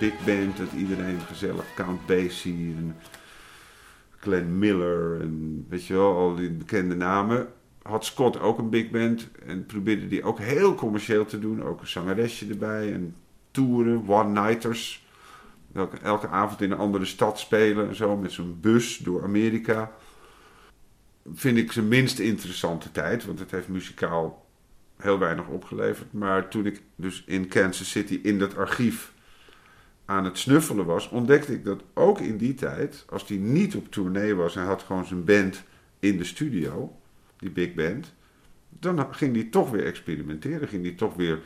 Big band, dat iedereen gezellig Count Basie en Glenn Miller en weet je wel, al die bekende namen. Had Scott ook een big band en probeerde die ook heel commercieel te doen. Ook een zangeresje erbij en toeren, one-nighters. Elke, elke avond in een andere stad spelen en zo met zo'n bus door Amerika. Vind ik zijn minst interessante tijd, want het heeft muzikaal heel weinig opgeleverd. Maar toen ik dus in Kansas City in dat archief aan het snuffelen was, ontdekte ik dat ook in die tijd, als hij niet op tournee was en had gewoon zijn band in de studio, die big band, dan ging hij toch weer experimenteren. Ging hij toch weer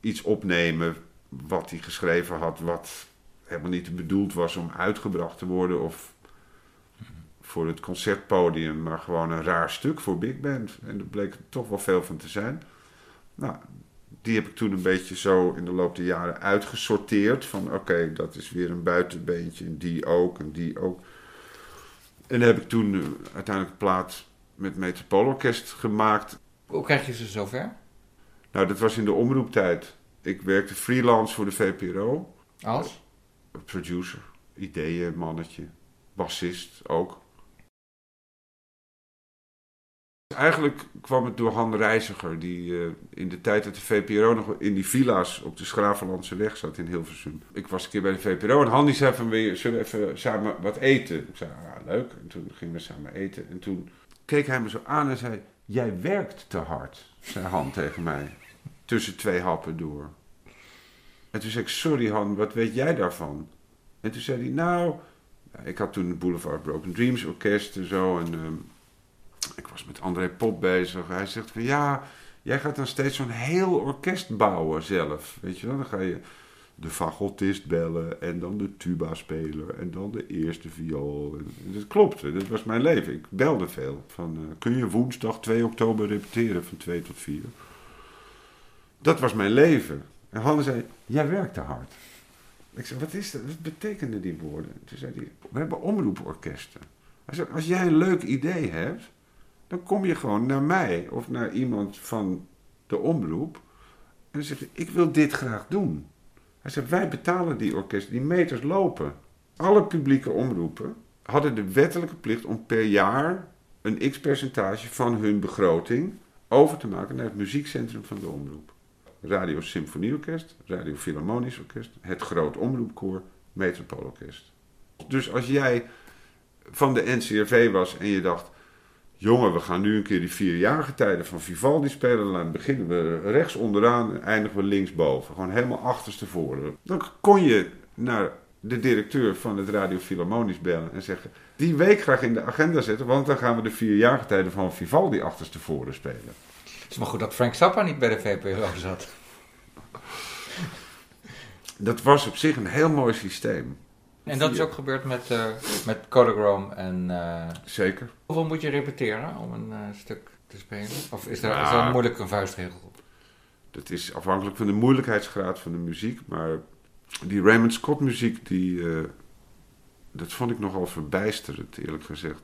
iets opnemen wat hij geschreven had, wat helemaal niet bedoeld was om uitgebracht te worden of voor het concertpodium, maar gewoon een raar stuk voor big band. En er bleek toch wel veel van te zijn. Nou, die heb ik toen een beetje zo in de loop der jaren uitgesorteerd. Van oké, dat is weer een buitenbeentje en die ook en die ook. En heb ik toen uh, uiteindelijk een plaat met Metropoolorkest gemaakt. Hoe krijg je ze zover? Nou, dat was in de omroeptijd. Ik werkte freelance voor de VPRO. Als? Producer, ideeën, mannetje, bassist ook. Eigenlijk kwam het door Han Reiziger, die uh, in de tijd dat de VPRO nog in die villa's op de Schravenlandse weg zat in Hilversum. Ik was een keer bij de VPRO en Han die zei van, zullen we even samen wat eten? Ik zei, ja, leuk. En toen gingen we samen eten. En toen keek hij me zo aan en zei, jij werkt te hard, zei Han tegen mij. Tussen twee happen door. En toen zei ik, sorry Han, wat weet jij daarvan? En toen zei hij, nou, ik had toen het Boulevard Broken Dreams orkest en zo. En uh, ik was met André Pop bezig. Hij zegt van, ja, jij gaat dan steeds zo'n heel orkest bouwen zelf. Weet je wel, dan ga je de fagotist bellen en dan de tuba-speler en dan de eerste viool. En dat klopte, dat was mijn leven. Ik belde veel. Van, uh, kun je woensdag 2 oktober repeteren van 2 tot 4? Dat was mijn leven. En Hanne zei, jij werkt te hard. Ik zei, wat is dat? Wat betekenen die woorden? Toen zei hij, we hebben omroeporkesten. Hij zei, als jij een leuk idee hebt, dan kom je gewoon naar mij of naar iemand van de omroep. En dan zeg je, ik wil dit graag doen. Hij zegt, wij betalen die orkesten, die meters lopen. Alle publieke omroepen hadden de wettelijke plicht om per jaar een x-percentage van hun begroting over te maken naar het muziekcentrum van de omroep. Radio Symfonieorkest, Radio Philharmonisch Orkest, het Groot Omroepkoor, Metropoolorkest. Dus als jij van de NCRV was en je dacht, jongen, we gaan nu een keer die vierjarige tijden van Vivaldi spelen, dan beginnen we rechts onderaan en eindigen we linksboven. Gewoon helemaal achterstevoren. Dan kon je naar de directeur van het Radio Philharmonisch bellen en zeggen, die week graag in de agenda zetten, want dan gaan we de vierjarige tijden van Vivaldi achterstevoren spelen. Het is maar goed dat Frank Zappa niet bij de VPRO zat. Dat was op zich een heel mooi systeem. En dat is ook gebeurd met, uh, met Kodachrome en... Uh, Zeker. Hoeveel moet je repeteren om een uh, stuk te spelen? Of is daar, is daar moeilijk een vuistregel op? Dat is afhankelijk van de moeilijkheidsgraad van de muziek. Maar die Raymond Scott muziek, die, dat vond ik nogal verbijsterend, eerlijk gezegd.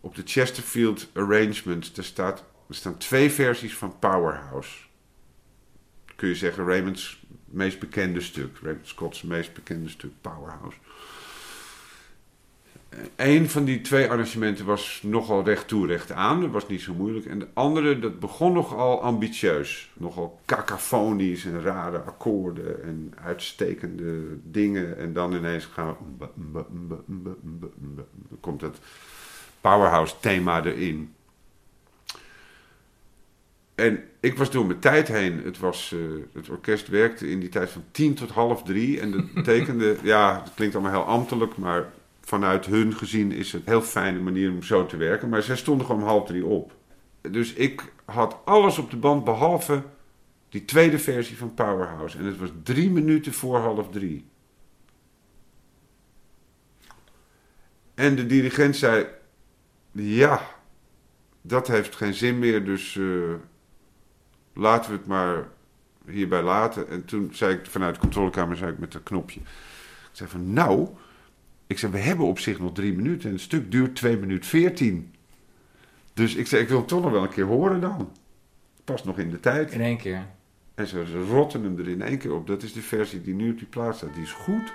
Op de Chesterfield Arrangement, er, staat, er staan twee versies van Powerhouse. Kun je zeggen Raymond's meest bekende stuk. Raymond Scott's meest bekende stuk, Powerhouse. Een van die twee arrangementen was nogal recht toe, recht aan. Dat was niet zo moeilijk. En de andere, dat begon nogal ambitieus. Nogal kakafonisch en rare akkoorden en uitstekende dingen. En dan ineens gaan we... Dan komt het powerhouse thema erin. En ik was door mijn tijd heen. Het, was, uh, het orkest werkte in die tijd van tien tot half drie. En dat betekende, ja, het klinkt allemaal heel ambtelijk, maar vanuit hun gezien is het een heel fijne manier om zo te werken. Maar zij stonden gewoon om half drie op. Dus ik had alles op de band behalve die tweede versie van Powerhouse. En het was drie minuten voor half drie. En de dirigent zei: Ja, dat heeft geen zin meer, dus uh, laten we het maar hierbij laten. En toen zei ik vanuit de controlekamer zei ik met dat knopje: Ik zei van nou. Ik zei, we hebben op zich nog drie minuten en het stuk duurt 2 minuten 14. Dus ik zei, ik wil hem toch nog wel een keer horen dan. Past nog in de tijd. In één keer. En ze, ze rotten hem er in één keer op. Dat is de versie die nu op die plaats staat. Die is goed.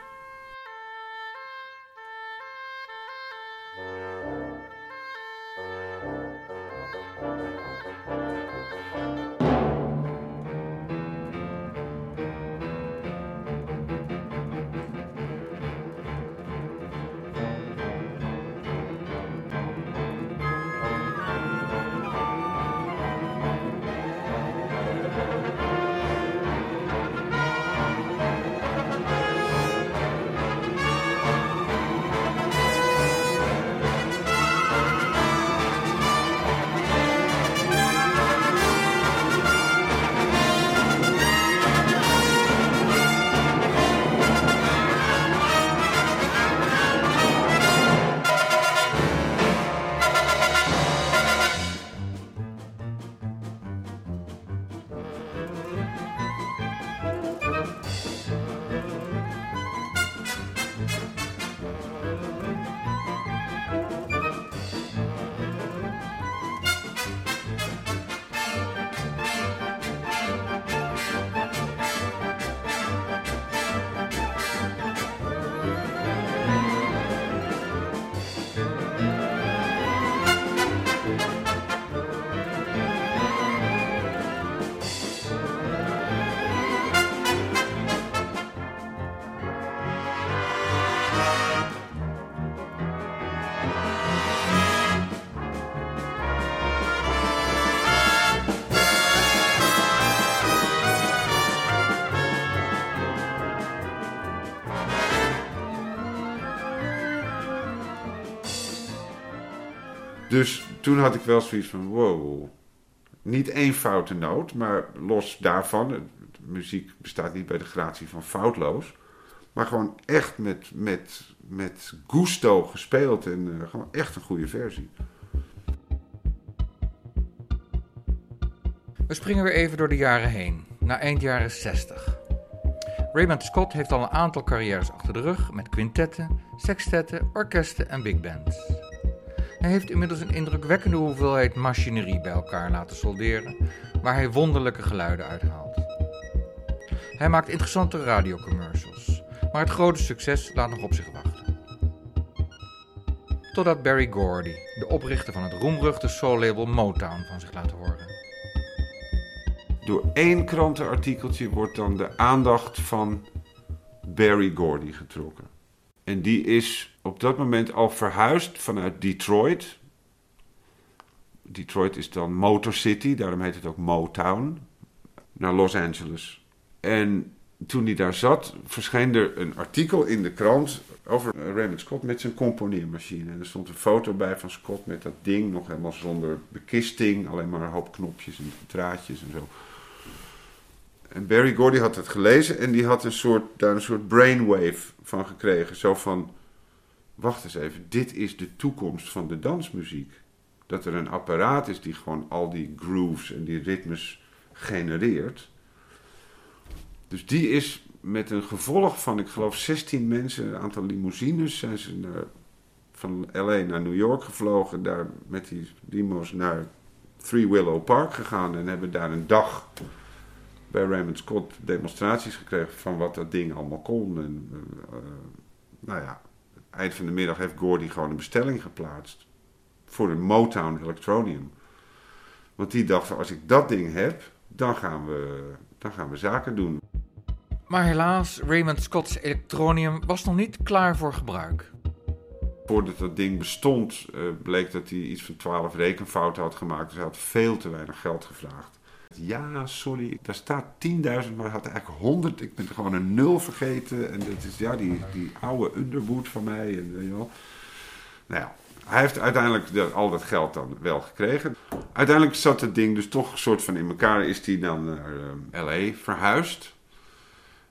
Dus toen had ik wel zoiets van: wow. Niet één foute noot, maar los daarvan. Muziek bestaat niet bij de gratie van foutloos. Maar gewoon echt met, met, met gusto gespeeld en uh, gewoon echt een goede versie. We springen weer even door de jaren heen, naar eind jaren 60. Raymond Scott heeft al een aantal carrières achter de rug met quintetten, sextetten, orkesten en big bands. Hij heeft inmiddels een indrukwekkende hoeveelheid machinerie bij elkaar laten solderen, waar hij wonderlijke geluiden uithaalt. Hij maakt interessante radiocommercials, maar het grote succes laat nog op zich wachten. Totdat Barry Gordy, de oprichter van het roemruchte soul-label Motown, van zich laat horen. Door één krantenartikeltje wordt dan de aandacht van Barry Gordy getrokken. En die is op dat moment al verhuisd vanuit Detroit. Detroit is dan Motor City, daarom heet het ook Motown, naar Los Angeles. En toen hij daar zat, verscheen er een artikel in de krant over Raymond Scott met zijn componeermachine. En er stond een foto bij van Scott met dat ding, nog helemaal zonder bekisting, alleen maar een hoop knopjes en draadjes en zo. En Barry Gordy had het gelezen en die had een soort, daar een soort brainwave van gekregen. Zo van, wacht eens even, dit is de toekomst van de dansmuziek. Dat er een apparaat is die gewoon al die grooves en die ritmes genereert. Dus die is met een gevolg van, ik geloof, 16 mensen, een aantal limousines, zijn ze van LA naar New York gevlogen. Daar met die limo's naar Three Willow Park gegaan en hebben daar een dag bij Raymond Scott demonstraties gekregen van wat dat ding allemaal kon. En, uh, nou ja, eind van de middag heeft Gordy gewoon een bestelling geplaatst voor een Motown Electronium. Want die dacht, als ik dat ding heb, dan gaan we, dan gaan we zaken doen. Maar helaas, Raymond Scott's Electronium was nog niet klaar voor gebruik. Voordat dat ding bestond, uh, bleek dat hij iets van 12 rekenfouten had gemaakt. Dus hij had veel te weinig geld gevraagd. Ja, sorry, daar staat 10.000, maar had eigenlijk 100. Ik ben gewoon een nul vergeten. En dat is ja, die, die oude Underwood van mij. En. Nou ja, hij heeft uiteindelijk de, al dat geld dan wel gekregen. Uiteindelijk zat het ding dus toch een soort van in elkaar. Is hij dan naar uh, L.A. verhuisd.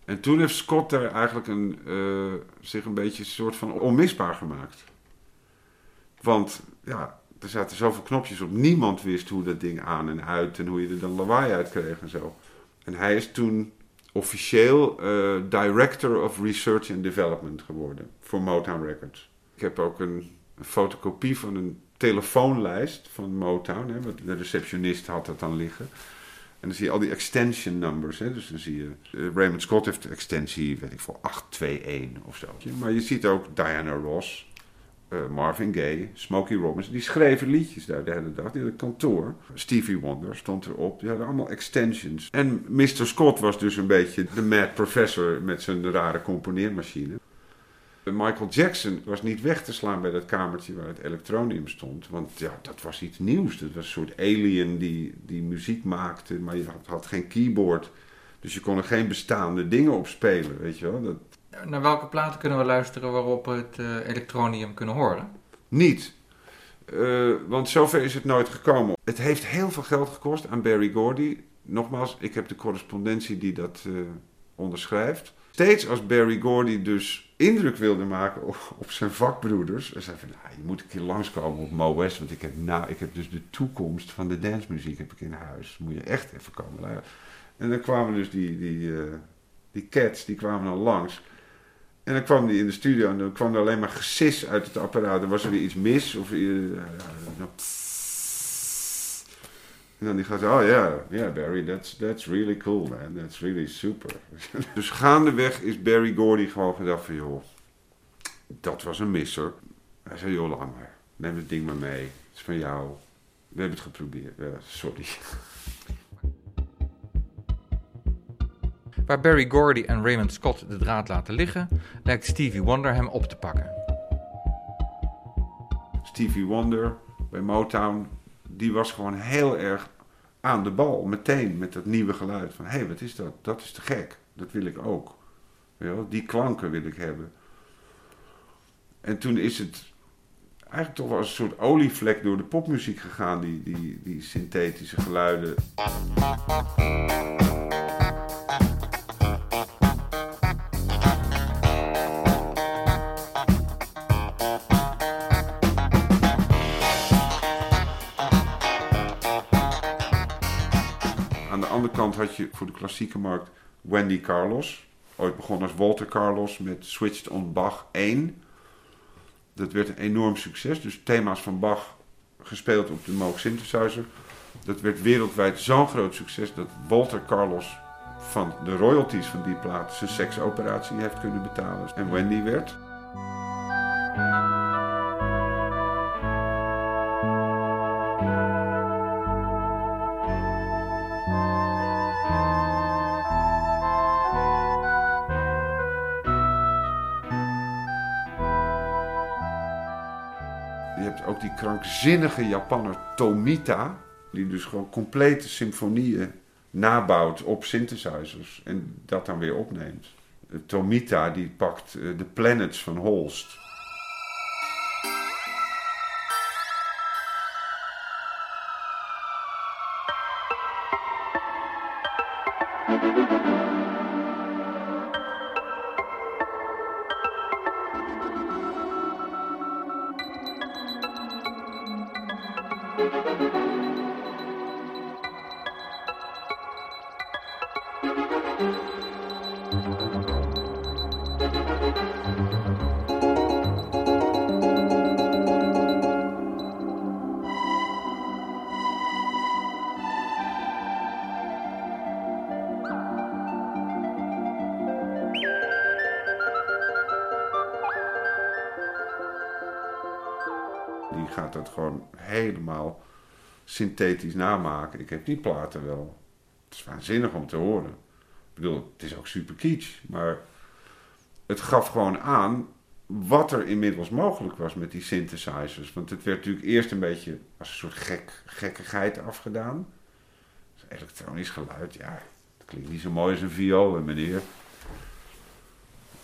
En toen heeft Scott daar eigenlijk een, uh, zich een beetje een soort van onmisbaar gemaakt. Want ja, er zaten zoveel knopjes op. Niemand wist hoe dat ding aan en uit en hoe je er dan lawaai uit kreeg en zo. En hij is toen officieel uh, Director of Research and Development geworden voor Motown Records. Ik heb ook een, fotocopie van een telefoonlijst van Motown. Hè, want de receptionist had dat dan liggen. En dan zie je al die extension numbers. Hè? Dus dan zie je, uh, Raymond Scott heeft extensie, weet ik veel, 821 of zo. Maar je ziet ook Diana Ross, uh, Marvin Gaye, Smokey Robinson. Die schreven liedjes daar de hele dag. Die hadden kantoor. Stevie Wonder stond erop. Die hadden allemaal extensions. En Mr. Scott was dus een beetje de mad professor met zijn rare componeermachine. Michael Jackson was niet weg te slaan bij dat kamertje waar het elektronium stond. Want ja, dat was iets nieuws. Dat was een soort alien die, die muziek maakte, maar je had, had geen keyboard. Dus je kon er geen bestaande dingen op spelen, weet je wel. Dat... Naar welke platen kunnen we luisteren waarop we het uh, elektronium kunnen horen? Niet. Uh, want zover is het nooit gekomen. Het heeft heel veel geld gekost aan Barry Gordy. Nogmaals, ik heb de correspondentie die dat uh, onderschrijft. Steeds als Barry Gordy dus indruk wilde maken op, zijn vakbroeders. En zei van, nou, je moet een keer langskomen op Mo West. Want ik heb, nou, ik heb dus de toekomst van de dancemuziek heb ik in huis. Moet je echt even komen. En dan kwamen dus die, die, die cats, die kwamen dan langs. En dan kwam die in de studio en dan kwam er alleen maar gesis uit het apparaat. Dan was er weer iets mis. Of, uh, en dan die gaat, oh ja, yeah, Barry, that's, that's really cool, man. That's really super. dus gaandeweg is Barry Gordy gewoon gedacht van, joh, dat was een misser. Hij zei, joh, maar. Neem het ding maar mee. Het is van jou. We hebben het geprobeerd. Ja, sorry. Waar Barry Gordy en Raymond Scott de draad laten liggen, lijkt Stevie Wonder hem op te pakken. Stevie Wonder bij Motown, die was gewoon heel erg aan de bal, meteen met dat nieuwe geluid. Van hé, hey, wat is dat? Dat is te gek. Dat wil ik ook. Die klanken wil ik hebben. En toen is het eigenlijk toch wel als een soort olievlek door de popmuziek gegaan, die, die, die synthetische geluiden. Kant had je voor de klassieke markt Wendy Carlos. Ooit begonnen als Walter Carlos met Switched on Bach 1. Dat werd een enorm succes. Dus thema's van Bach gespeeld op de Moog synthesizer. Dat werd wereldwijd zo'n groot succes dat Walter Carlos van de royalties van die plaat zijn seksoperatie heeft kunnen betalen. En Wendy werd. Je hebt ook die krankzinnige Japanner Tomita, die dus gewoon complete symfonieën nabouwt op synthesizers en dat dan weer opneemt. Eh, Tomita die pakt eh, de Planets van Holst. Synthetisch namaken. Ik heb die platen wel. Het is waanzinnig om te horen. Ik bedoel, het is ook super kitsch. Maar het gaf gewoon aan wat er inmiddels mogelijk was met die synthesizers. Want het werd natuurlijk eerst een beetje als een soort gek, gekkigheid afgedaan. Dus elektronisch geluid, ja, dat klinkt niet zo mooi als een viool, meneer.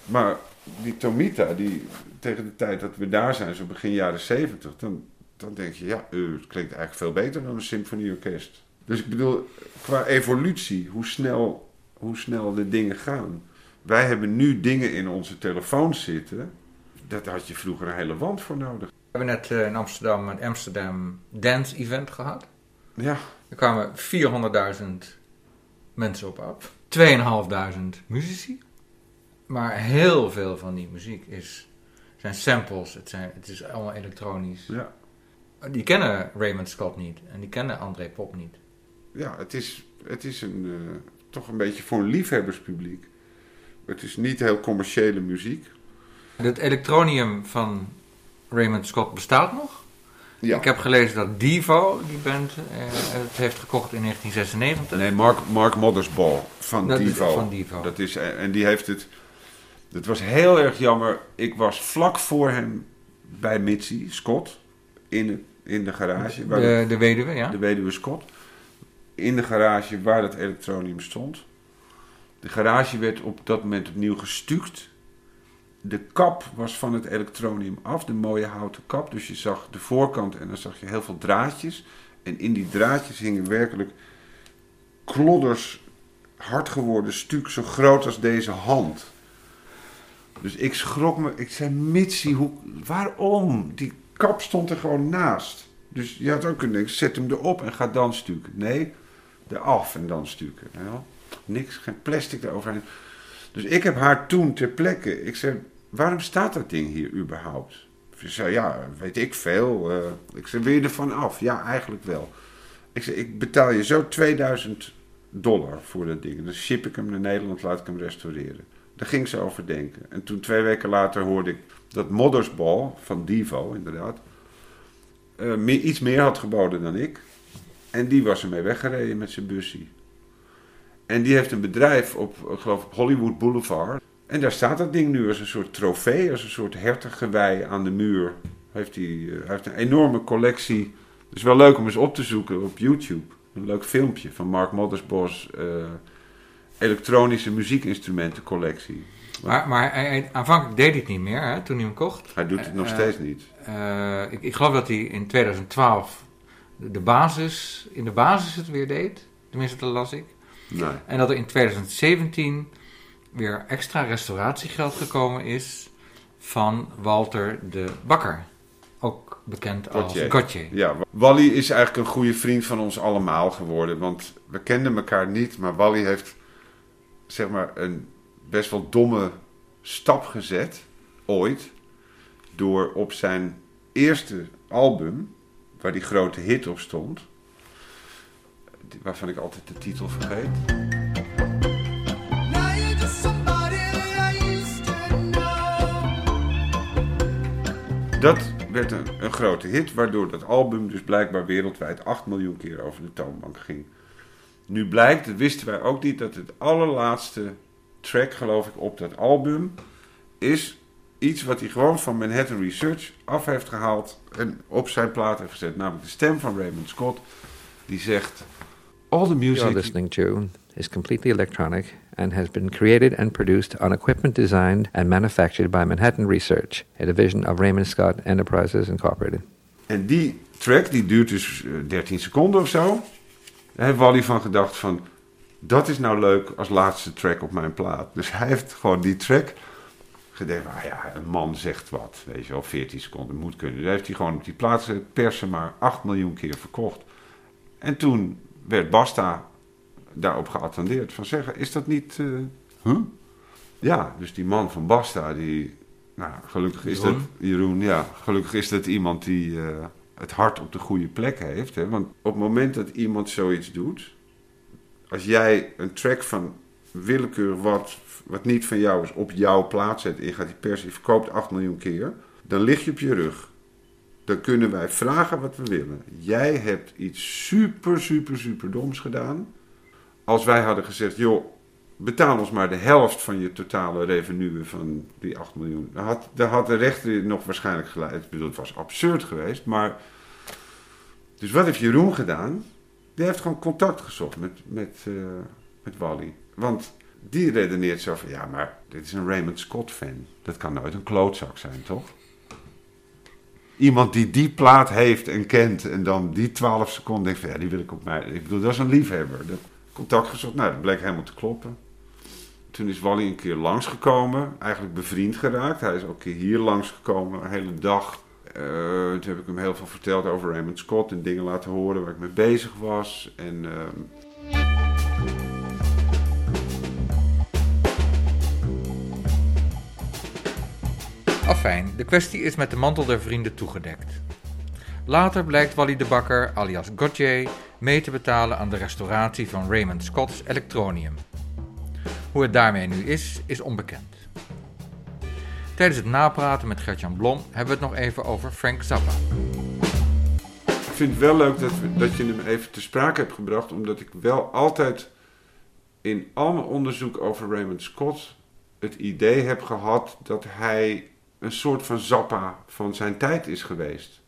Maar die Tomita, die, tegen de tijd dat we daar zijn, zo begin jaren zeventig, dan, dan denk je, ja, eh, het klinkt eigenlijk veel beter dan een symfonieorkest. Dus ik bedoel, qua evolutie, hoe snel, hoe snel de dingen gaan. Wij hebben nu dingen in onze telefoons zitten, daar had je vroeger een hele wand voor nodig. We hebben net eh, in Amsterdam een Amsterdam Dance Event gehad. Ja. Er kwamen 400.000 mensen op af. 2.500 muzici. Maar heel veel van die muziek is, zijn samples. Het, zijn, het is allemaal elektronisch. Ja. Die kennen Raymond Scott niet. En die kennen André Pop niet. Ja, het is, het is een, eh, toch een beetje voor een liefhebberspubliek. Het is niet heel commerciële muziek. Het elektronium van Raymond Scott bestaat nog. Ja. Ik heb gelezen dat Devo, die band, eh, het heeft gekocht in 1996. Nee, Mark, Mark Mothersbaugh van Dat is Devo. van Devo. Dat is, eh, en die heeft het... Het was heel erg jammer. Ik was vlak voor hem bij Mitzi Scott in, in de garage. waar De, de weduwe, ja. de weduwe Scott. In de garage waar dat elektronium stond. De garage werd op dat moment opnieuw gestuukt. De kap was van het elektronium af, de mooie houten kap. Dus je zag de voorkant en dan zag je heel veel draadjes. En in die draadjes hingen werkelijk klodders hard geworden stuk zo groot als deze hand. Dus ik schrok me. Ik zei, Mitsi, hoe, waarom? Die kap stond er gewoon naast. Dus je had ook kunnen denken, zet hem erop en ga dan stukken. Nee, eraf en dan stukken. Ja, niks, geen plastic eroverheen. Dus ik heb haar toen ter plekke... Ik zei, waarom staat dat ding hier überhaupt? Ze zei, ja, weet ik veel. eh. ik zei, wil je ervan af? Ja, eigenlijk wel. Ik zei, ik betaal je zo 2000 dollar voor dat ding. Dan ship ik hem naar Nederland, laat ik hem restaureren. Daar ging ze over denken. En toen twee weken later hoorde ik dat Moddersball van Devo, inderdaad, eh, meer, iets meer had geboden dan ik. En die was ermee weggereden met zijn busje. En die heeft een bedrijf op, ik geloof op Hollywood Boulevard. En daar staat dat ding nu als een soort trofee, als een soort hertengewei aan de muur. Heeft hij, eh, hij heeft een enorme collectie. Het is wel leuk om eens op te zoeken op YouTube. Een leuk filmpje van Mark Moddersbos. eh elektronische muziekinstrumentencollectie. Maar, maar hij, hij- aanvankelijk deed hij het niet meer hè, toen hij hem kocht. Hij doet het nog Eh, steeds niet. eh, ik, ik geloof dat hij in 2012 de, de basis, in de basis het weer deed. Tenminste, dat las ik. Nee. En dat er in 2017 weer extra restauratiegeld gekomen is van Walter de Bakker. Ook bekend als Gauthier. Gauthier. Ja, Wally is eigenlijk een goede vriend van ons allemaal geworden. Want we kenden elkaar niet, maar Wally heeft zeg maar een best wel domme stap gezet, ooit. door op zijn eerste album, waar die grote hit op stond, waarvan ik altijd de titel vergeet. Dat werd een, grote hit, waardoor dat album dus blijkbaar wereldwijd 8 miljoen keer over de toonbank ging. Nu blijkt, wisten wij ook niet, dat het allerlaatste track, geloof ik, op dat album is iets wat hij gewoon van Manhattan Research af heeft gehaald en op zijn plaat heeft gezet. Namelijk de stem van Raymond Scott, die zegt: All the music. You're listening to is completely electronic and has been created and produced on equipment designed and manufactured by Manhattan Research, a division of Raymond Scott Enterprises Incorporated. En die track, die duurt dus eh, 13 seconden of zo. Daar heeft Wally van gedacht van... dat is nou leuk als laatste track op mijn plaat. Dus hij heeft gewoon die track gedacht... ah ja, een man zegt wat, weet je wel, 14 seconden moet kunnen. Dus heeft hij gewoon op die plaat gezet, persen maar 8 miljoen keer verkocht. En toen werd Basta daarop geattendeerd. Van zeggen, is dat niet... huh? Ja, dus die man van Basta, die... Nou, gelukkig is Jeroen? dat... Jeroen, ja. Gelukkig is dat iemand die eh, het hart op de goede plek heeft. Hè? Want op het moment dat iemand zoiets doet... Als jij een track van willekeur wat, wat niet van jou is op jouw plaats zet... en je gaat die pers, je verkoopt 8 miljoen keer... dan lig je op je rug. Dan kunnen wij vragen wat we willen. Jij hebt iets super, super, super doms gedaan als wij hadden gezegd, joh, betaal ons maar de helft van je totale revenue van die 8 miljoen. Dan had, had de rechter nog waarschijnlijk gelijk. Ik bedoel, het was absurd geweest, maar... Dus wat heeft Jeroen gedaan? Die heeft gewoon contact gezocht met, met, eh, met Wally. Want die redeneert zo van, ja, maar dit is een Raymond Scott fan. Dat kan nooit een klootzak zijn, toch? Iemand die die plaat heeft en kent en dan die 12 seconden denkt ja, die wil ik op mij. Ik bedoel, dat is een liefhebber. Contact gezocht, nou, dat bleek helemaal te kloppen. Toen is Wally een keer langsgekomen, eigenlijk bevriend geraakt. Hij is ook een keer hier langsgekomen, een hele dag. Eh, toen heb ik hem heel veel verteld over Raymond Scott en dingen laten horen waar ik mee bezig was. En, ehm, Afijn, de kwestie is met de mantel der vrienden toegedekt. Later blijkt Wally de Bakker, alias Gauthier, mee te betalen aan de restauratie van Raymond Scott's Electronium. Hoe het daarmee nu is, is onbekend. Tijdens het napraten met Gertjan Blom hebben we het nog even over Frank Zappa. Ik vind het wel leuk dat, dat je hem even te sprake hebt gebracht, omdat ik wel altijd in al mijn onderzoek over Raymond Scott het idee heb gehad dat hij een soort van Zappa van zijn tijd is geweest.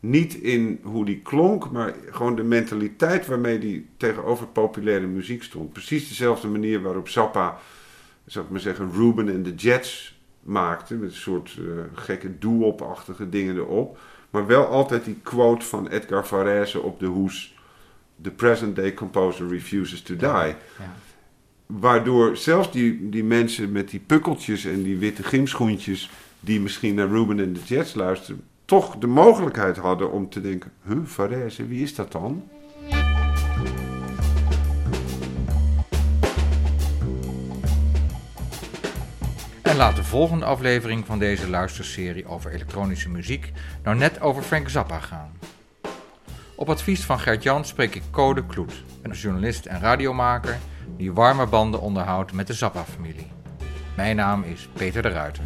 Niet in hoe die klonk, maar gewoon de mentaliteit waarmee hij tegenover populaire muziek stond. Precies dezelfde manier waarop Zappa, zou ik maar zeggen, Ruben en de Jets maakte. Met een soort eh, gekke doo-op-achtige dingen erop. Maar wel altijd die quote van Edgar Varese op de hoes. The present day composer refuses to die. Ja. Waardoor zelfs die, die mensen met die pukkeltjes en die witte gymschoentjes... die misschien naar Ruben en de Jets luisteren... toch de mogelijkheid hadden om te denken... Huh, Varese, wie is dat dan? Laat de volgende aflevering van deze luisterserie over elektronische muziek nou net over Frank Zappa gaan. Op advies van Gert-Jan spreek ik Code Kloet, een journalist en radiomaker die warme banden onderhoudt met de Zappa-familie. Mijn naam is Peter de Ruiter.